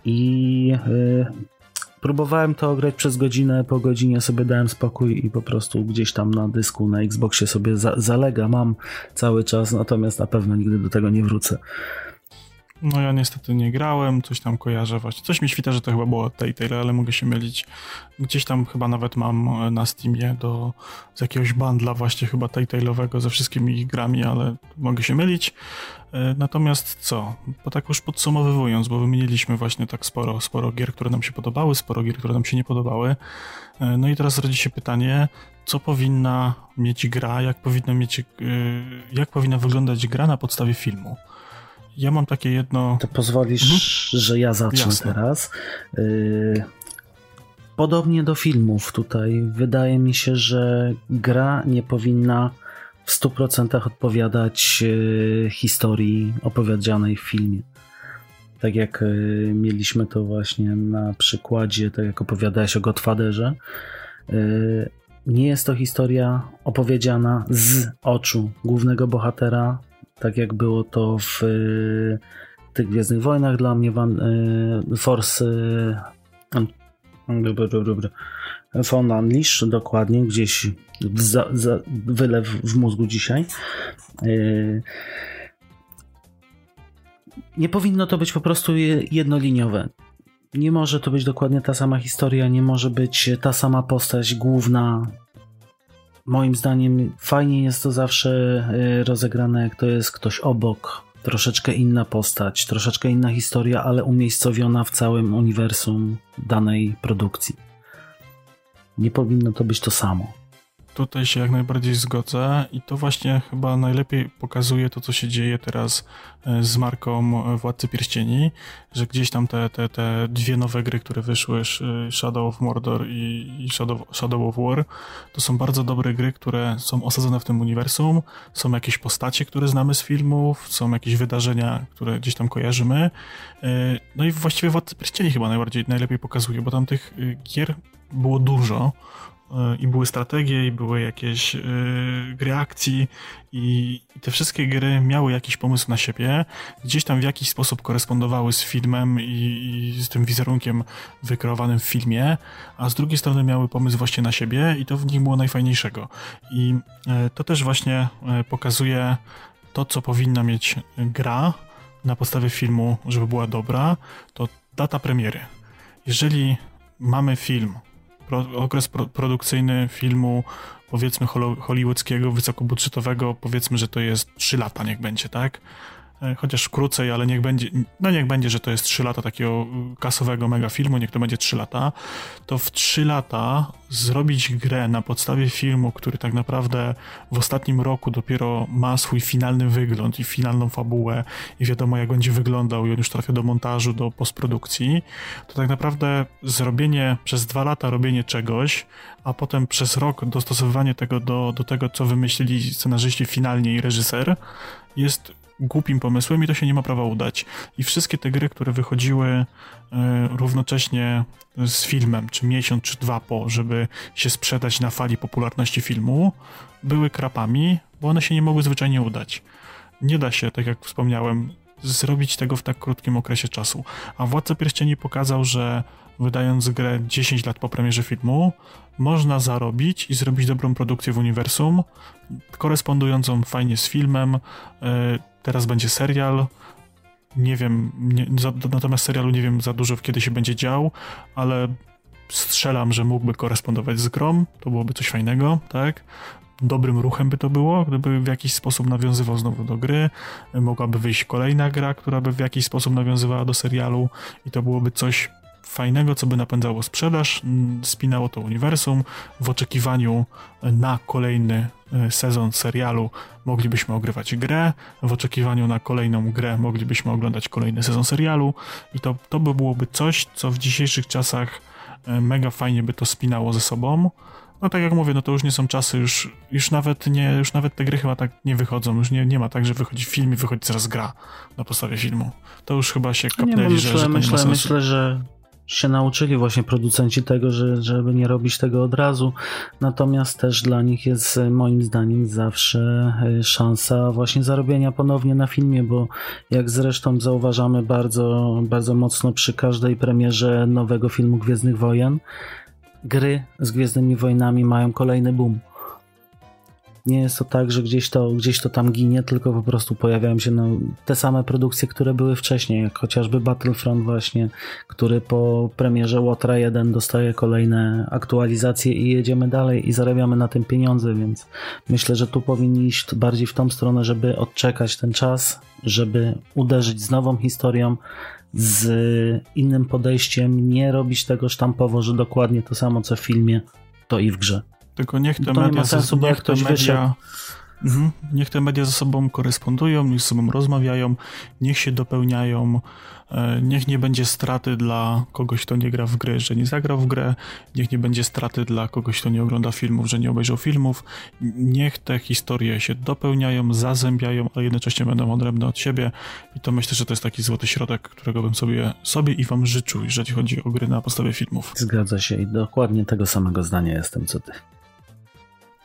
Speaker 2: I y, próbowałem to grać przez godzinę, po godzinie sobie dałem spokój i po prostu gdzieś tam na dysku, na Xboxie sobie za, zalega mam cały czas, natomiast na pewno nigdy do tego nie wrócę.
Speaker 1: No ja niestety nie grałem, coś tam kojarzę właśnie. Coś mi świta, że to chyba było Telltale, ale mogę się mylić. Gdzieś tam chyba nawet mam e, na Steamie do, z jakiegoś bandla właśnie chyba Telltale'owego ze wszystkimi grami, ale mogę się mylić. E, natomiast co? Bo tak już podsumowując, bo wymieniliśmy właśnie tak sporo, sporo gier, które nam się podobały, sporo gier, które nam się nie podobały. E, no i teraz rodzi się pytanie, co powinna mieć gra, jak powinna mieć, jak powinna wyglądać gra na podstawie filmu? Ja mam takie jedno.
Speaker 2: To pozwolisz, mhm. że ja zacznę Jasne. teraz. Y, podobnie do filmów tutaj wydaje mi się, że gra nie powinna w 100% odpowiadać y, historii opowiedzianej w filmie. Tak jak y, mieliśmy to właśnie na przykładzie, tak jak opowiadałeś o Godfatherze. Nie jest to historia opowiedziana z oczu głównego bohatera, tak jak było to w y, tych Gwiezdnych Wojnach dla mnie Van, y, Force y, Von Unleash dokładnie, gdzieś za, za, wylew w mózgu dzisiaj. Nie powinno to być po prostu jednoliniowe. Nie może to być dokładnie ta sama historia, nie może być ta sama postać główna, moim zdaniem fajnie jest to zawsze y, rozegrane, jak to jest ktoś obok, troszeczkę inna postać, troszeczkę inna historia, ale umiejscowiona w całym uniwersum danej produkcji. Nie powinno to być to samo.
Speaker 1: Tutaj się jak najbardziej zgodzę i to właśnie chyba najlepiej pokazuje to, co się dzieje teraz e, z marką e, Władcy Pierścieni, że gdzieś tam te, te, te dwie nowe gry, które wyszły, Shadow of Mordor i Shadow, Shadow of War, to są bardzo dobre gry, które są osadzone w tym uniwersum, są jakieś postacie, które znamy z filmów, są jakieś wydarzenia, które gdzieś tam kojarzymy. E, no i właściwie Władcy Pierścieni chyba najbardziej, najlepiej pokazuje, bo tam tych gier było dużo, E, i były strategie, i były jakieś yy, gry akcji i, te wszystkie gry miały jakiś pomysł na siebie, gdzieś tam w jakiś sposób korespondowały z filmem i, z tym wizerunkiem wykreowanym w filmie, a z drugiej strony miały pomysł właśnie na siebie i to w nich było najfajniejszego. I yy, to też właśnie pokazuje to, co powinna mieć gra na podstawie filmu, żeby była dobra, to data premiery. Jeżeli mamy film, pro, okres pro, produkcyjny filmu, powiedzmy hollywoodzkiego, wysokobudżetowego, powiedzmy, że to jest 3 lata, niech będzie, tak? E, chociaż krócej, ale niech będzie, no niech będzie, że to jest 3 lata takiego y, kasowego mega filmu, niech to będzie 3 lata, to w 3 lata zrobić grę na podstawie filmu, który tak naprawdę w ostatnim roku dopiero ma swój finalny wygląd i finalną fabułę i wiadomo jak będzie wyglądał i on już trafia do montażu, do postprodukcji, to tak naprawdę zrobienie przez dwa lata robienie czegoś, a potem przez rok dostosowywanie tego do, do tego, co wymyślili scenarzyści finalnie i reżyser, jest głupim pomysłem i to się nie ma prawa udać. I wszystkie te gry, które wychodziły e, równocześnie z filmem, czy miesiąc, czy dwa po, żeby się sprzedać na fali popularności filmu, były krapami, bo one się nie mogły zwyczajnie udać. Nie da się, tak jak wspomniałem, zrobić tego w tak krótkim okresie czasu. A Władca Pierścieni pokazał, że wydając grę 10 lat po premierze filmu, można zarobić i zrobić dobrą produkcję w uniwersum, korespondującą fajnie z filmem. Teraz będzie serial. Nie wiem, nie, za, natomiast serialu nie wiem za dużo, kiedy się będzie dział, ale strzelam, że mógłby korespondować z grom. To byłoby coś fajnego, tak? dobrym ruchem by to było, gdyby w jakiś sposób nawiązywał znowu do gry. Mogłaby wyjść kolejna gra, która by w jakiś sposób nawiązywała do serialu i to byłoby coś fajnego, co by napędzało sprzedaż, spinało to uniwersum. W oczekiwaniu na kolejny sezon serialu moglibyśmy ogrywać grę, w oczekiwaniu na kolejną grę moglibyśmy oglądać kolejny sezon serialu i to, to by byłoby coś, co w dzisiejszych czasach e, mega fajnie by to spinało ze sobą. No tak jak mówię, no to już nie są czasy, już, już nawet nie, już nawet te gry chyba tak nie wychodzą, już nie, nie ma tak, że wychodzi film i wychodzi zaraz gra na podstawie filmu. To już chyba się kapnęli,
Speaker 2: nie, myślę,
Speaker 1: że, że
Speaker 2: myślę, myślę, że się nauczyli właśnie producenci tego, że, żeby nie robić tego od razu. Natomiast też dla nich jest moim zdaniem zawsze e, szansa właśnie zarobienia ponownie na filmie, bo jak zresztą zauważamy bardzo, bardzo mocno przy każdej premierze nowego filmu Gwiezdnych Wojen, gry z Gwiezdnymi Wojnami mają kolejny boom. Nie jest to tak, że gdzieś to, gdzieś to tam ginie, tylko po prostu pojawiają się no, te same produkcje, które były wcześniej, jak chociażby Battlefront właśnie, który po premierze Łotra 1 dostaje kolejne aktualizacje i jedziemy dalej i zarabiamy na tym pieniądze, więc myślę, że tu powinni iść bardziej w tą stronę, żeby odczekać ten czas, żeby uderzyć z nową historią, z innym podejściem, nie robić tego sztampowo, że dokładnie to samo co w filmie, to i w grze.
Speaker 1: Tylko niech te to media, nie ma sensu, niech te media, mhm, niech te media ze sobą korespondują, niech ze sobą rozmawiają, niech się dopełniają, E, niech nie będzie straty dla kogoś, kto nie gra w gry, że nie zagrał w grę, niech nie będzie straty dla kogoś, kto nie ogląda filmów, że nie obejrzał filmów. Niech te historie się dopełniają, zazębiają, ale jednocześnie będą odrębne od siebie i to myślę, że to jest taki złoty środek, którego bym sobie, sobie i wam życzył, jeżeli chodzi o gry na podstawie filmów.
Speaker 2: Zgadza się i dokładnie tego samego zdania jestem co ty.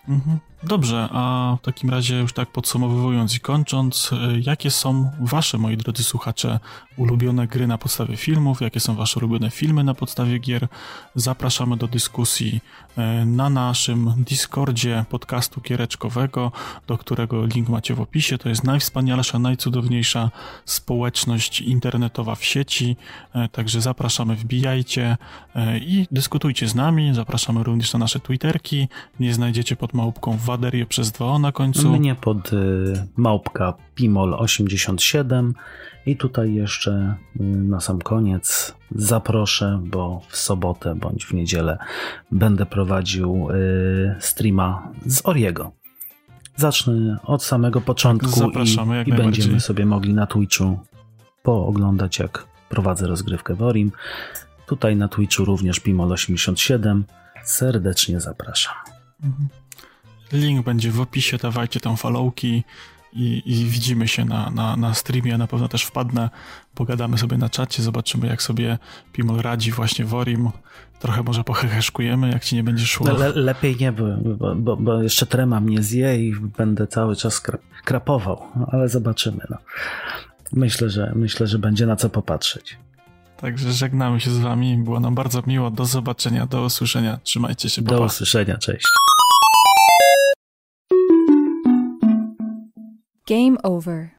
Speaker 1: Mhm. Dobrze, a w takim razie już tak podsumowując i kończąc, e, jakie są wasze, moi drodzy słuchacze, ulubione gry na podstawie filmów, jakie są wasze ulubione filmy na podstawie gier? Zapraszamy do dyskusji e, na naszym Discordzie podcastu giereczkowego, do którego link macie w opisie. To jest najwspanialsza, najcudowniejsza społeczność internetowa w sieci, e, także zapraszamy, wbijajcie i dyskutujcie z nami. Zapraszamy również na nasze Twitterki, nie znajdziecie pod małpką Waderię przez 2 na końcu.
Speaker 2: Mnie pod y, małpka Pimol 87 i tutaj jeszcze y, na sam koniec zaproszę, bo w sobotę bądź w niedzielę będę prowadził y, streama z Oriego. Zacznę od samego początku i, i będziemy sobie mogli na Twitchu pooglądać, jak prowadzę rozgrywkę w Orim. Tutaj na Twitchu również Pimol87. Serdecznie zapraszam.
Speaker 1: Mhm. Link będzie w opisie, dawajcie tam followki i, i widzimy się na, na, na streamie. Na pewno też wpadnę, pogadamy sobie na czacie, zobaczymy jak sobie Pimol radzi właśnie w Orim. Trochę może poheheszkujemy, jak ci nie będzie szło.
Speaker 2: Le, lepiej nie, bo, bo, bo, jeszcze trema mnie zje i będę cały czas krap, krapował, ale zobaczymy. No. Myślę, że myślę, że będzie na co popatrzeć.
Speaker 1: Także żegnamy się z wami. Było nam bardzo miło. Do zobaczenia, do usłyszenia. Trzymajcie się. Pa,
Speaker 2: Do usłyszenia, cześć.
Speaker 3: Game over.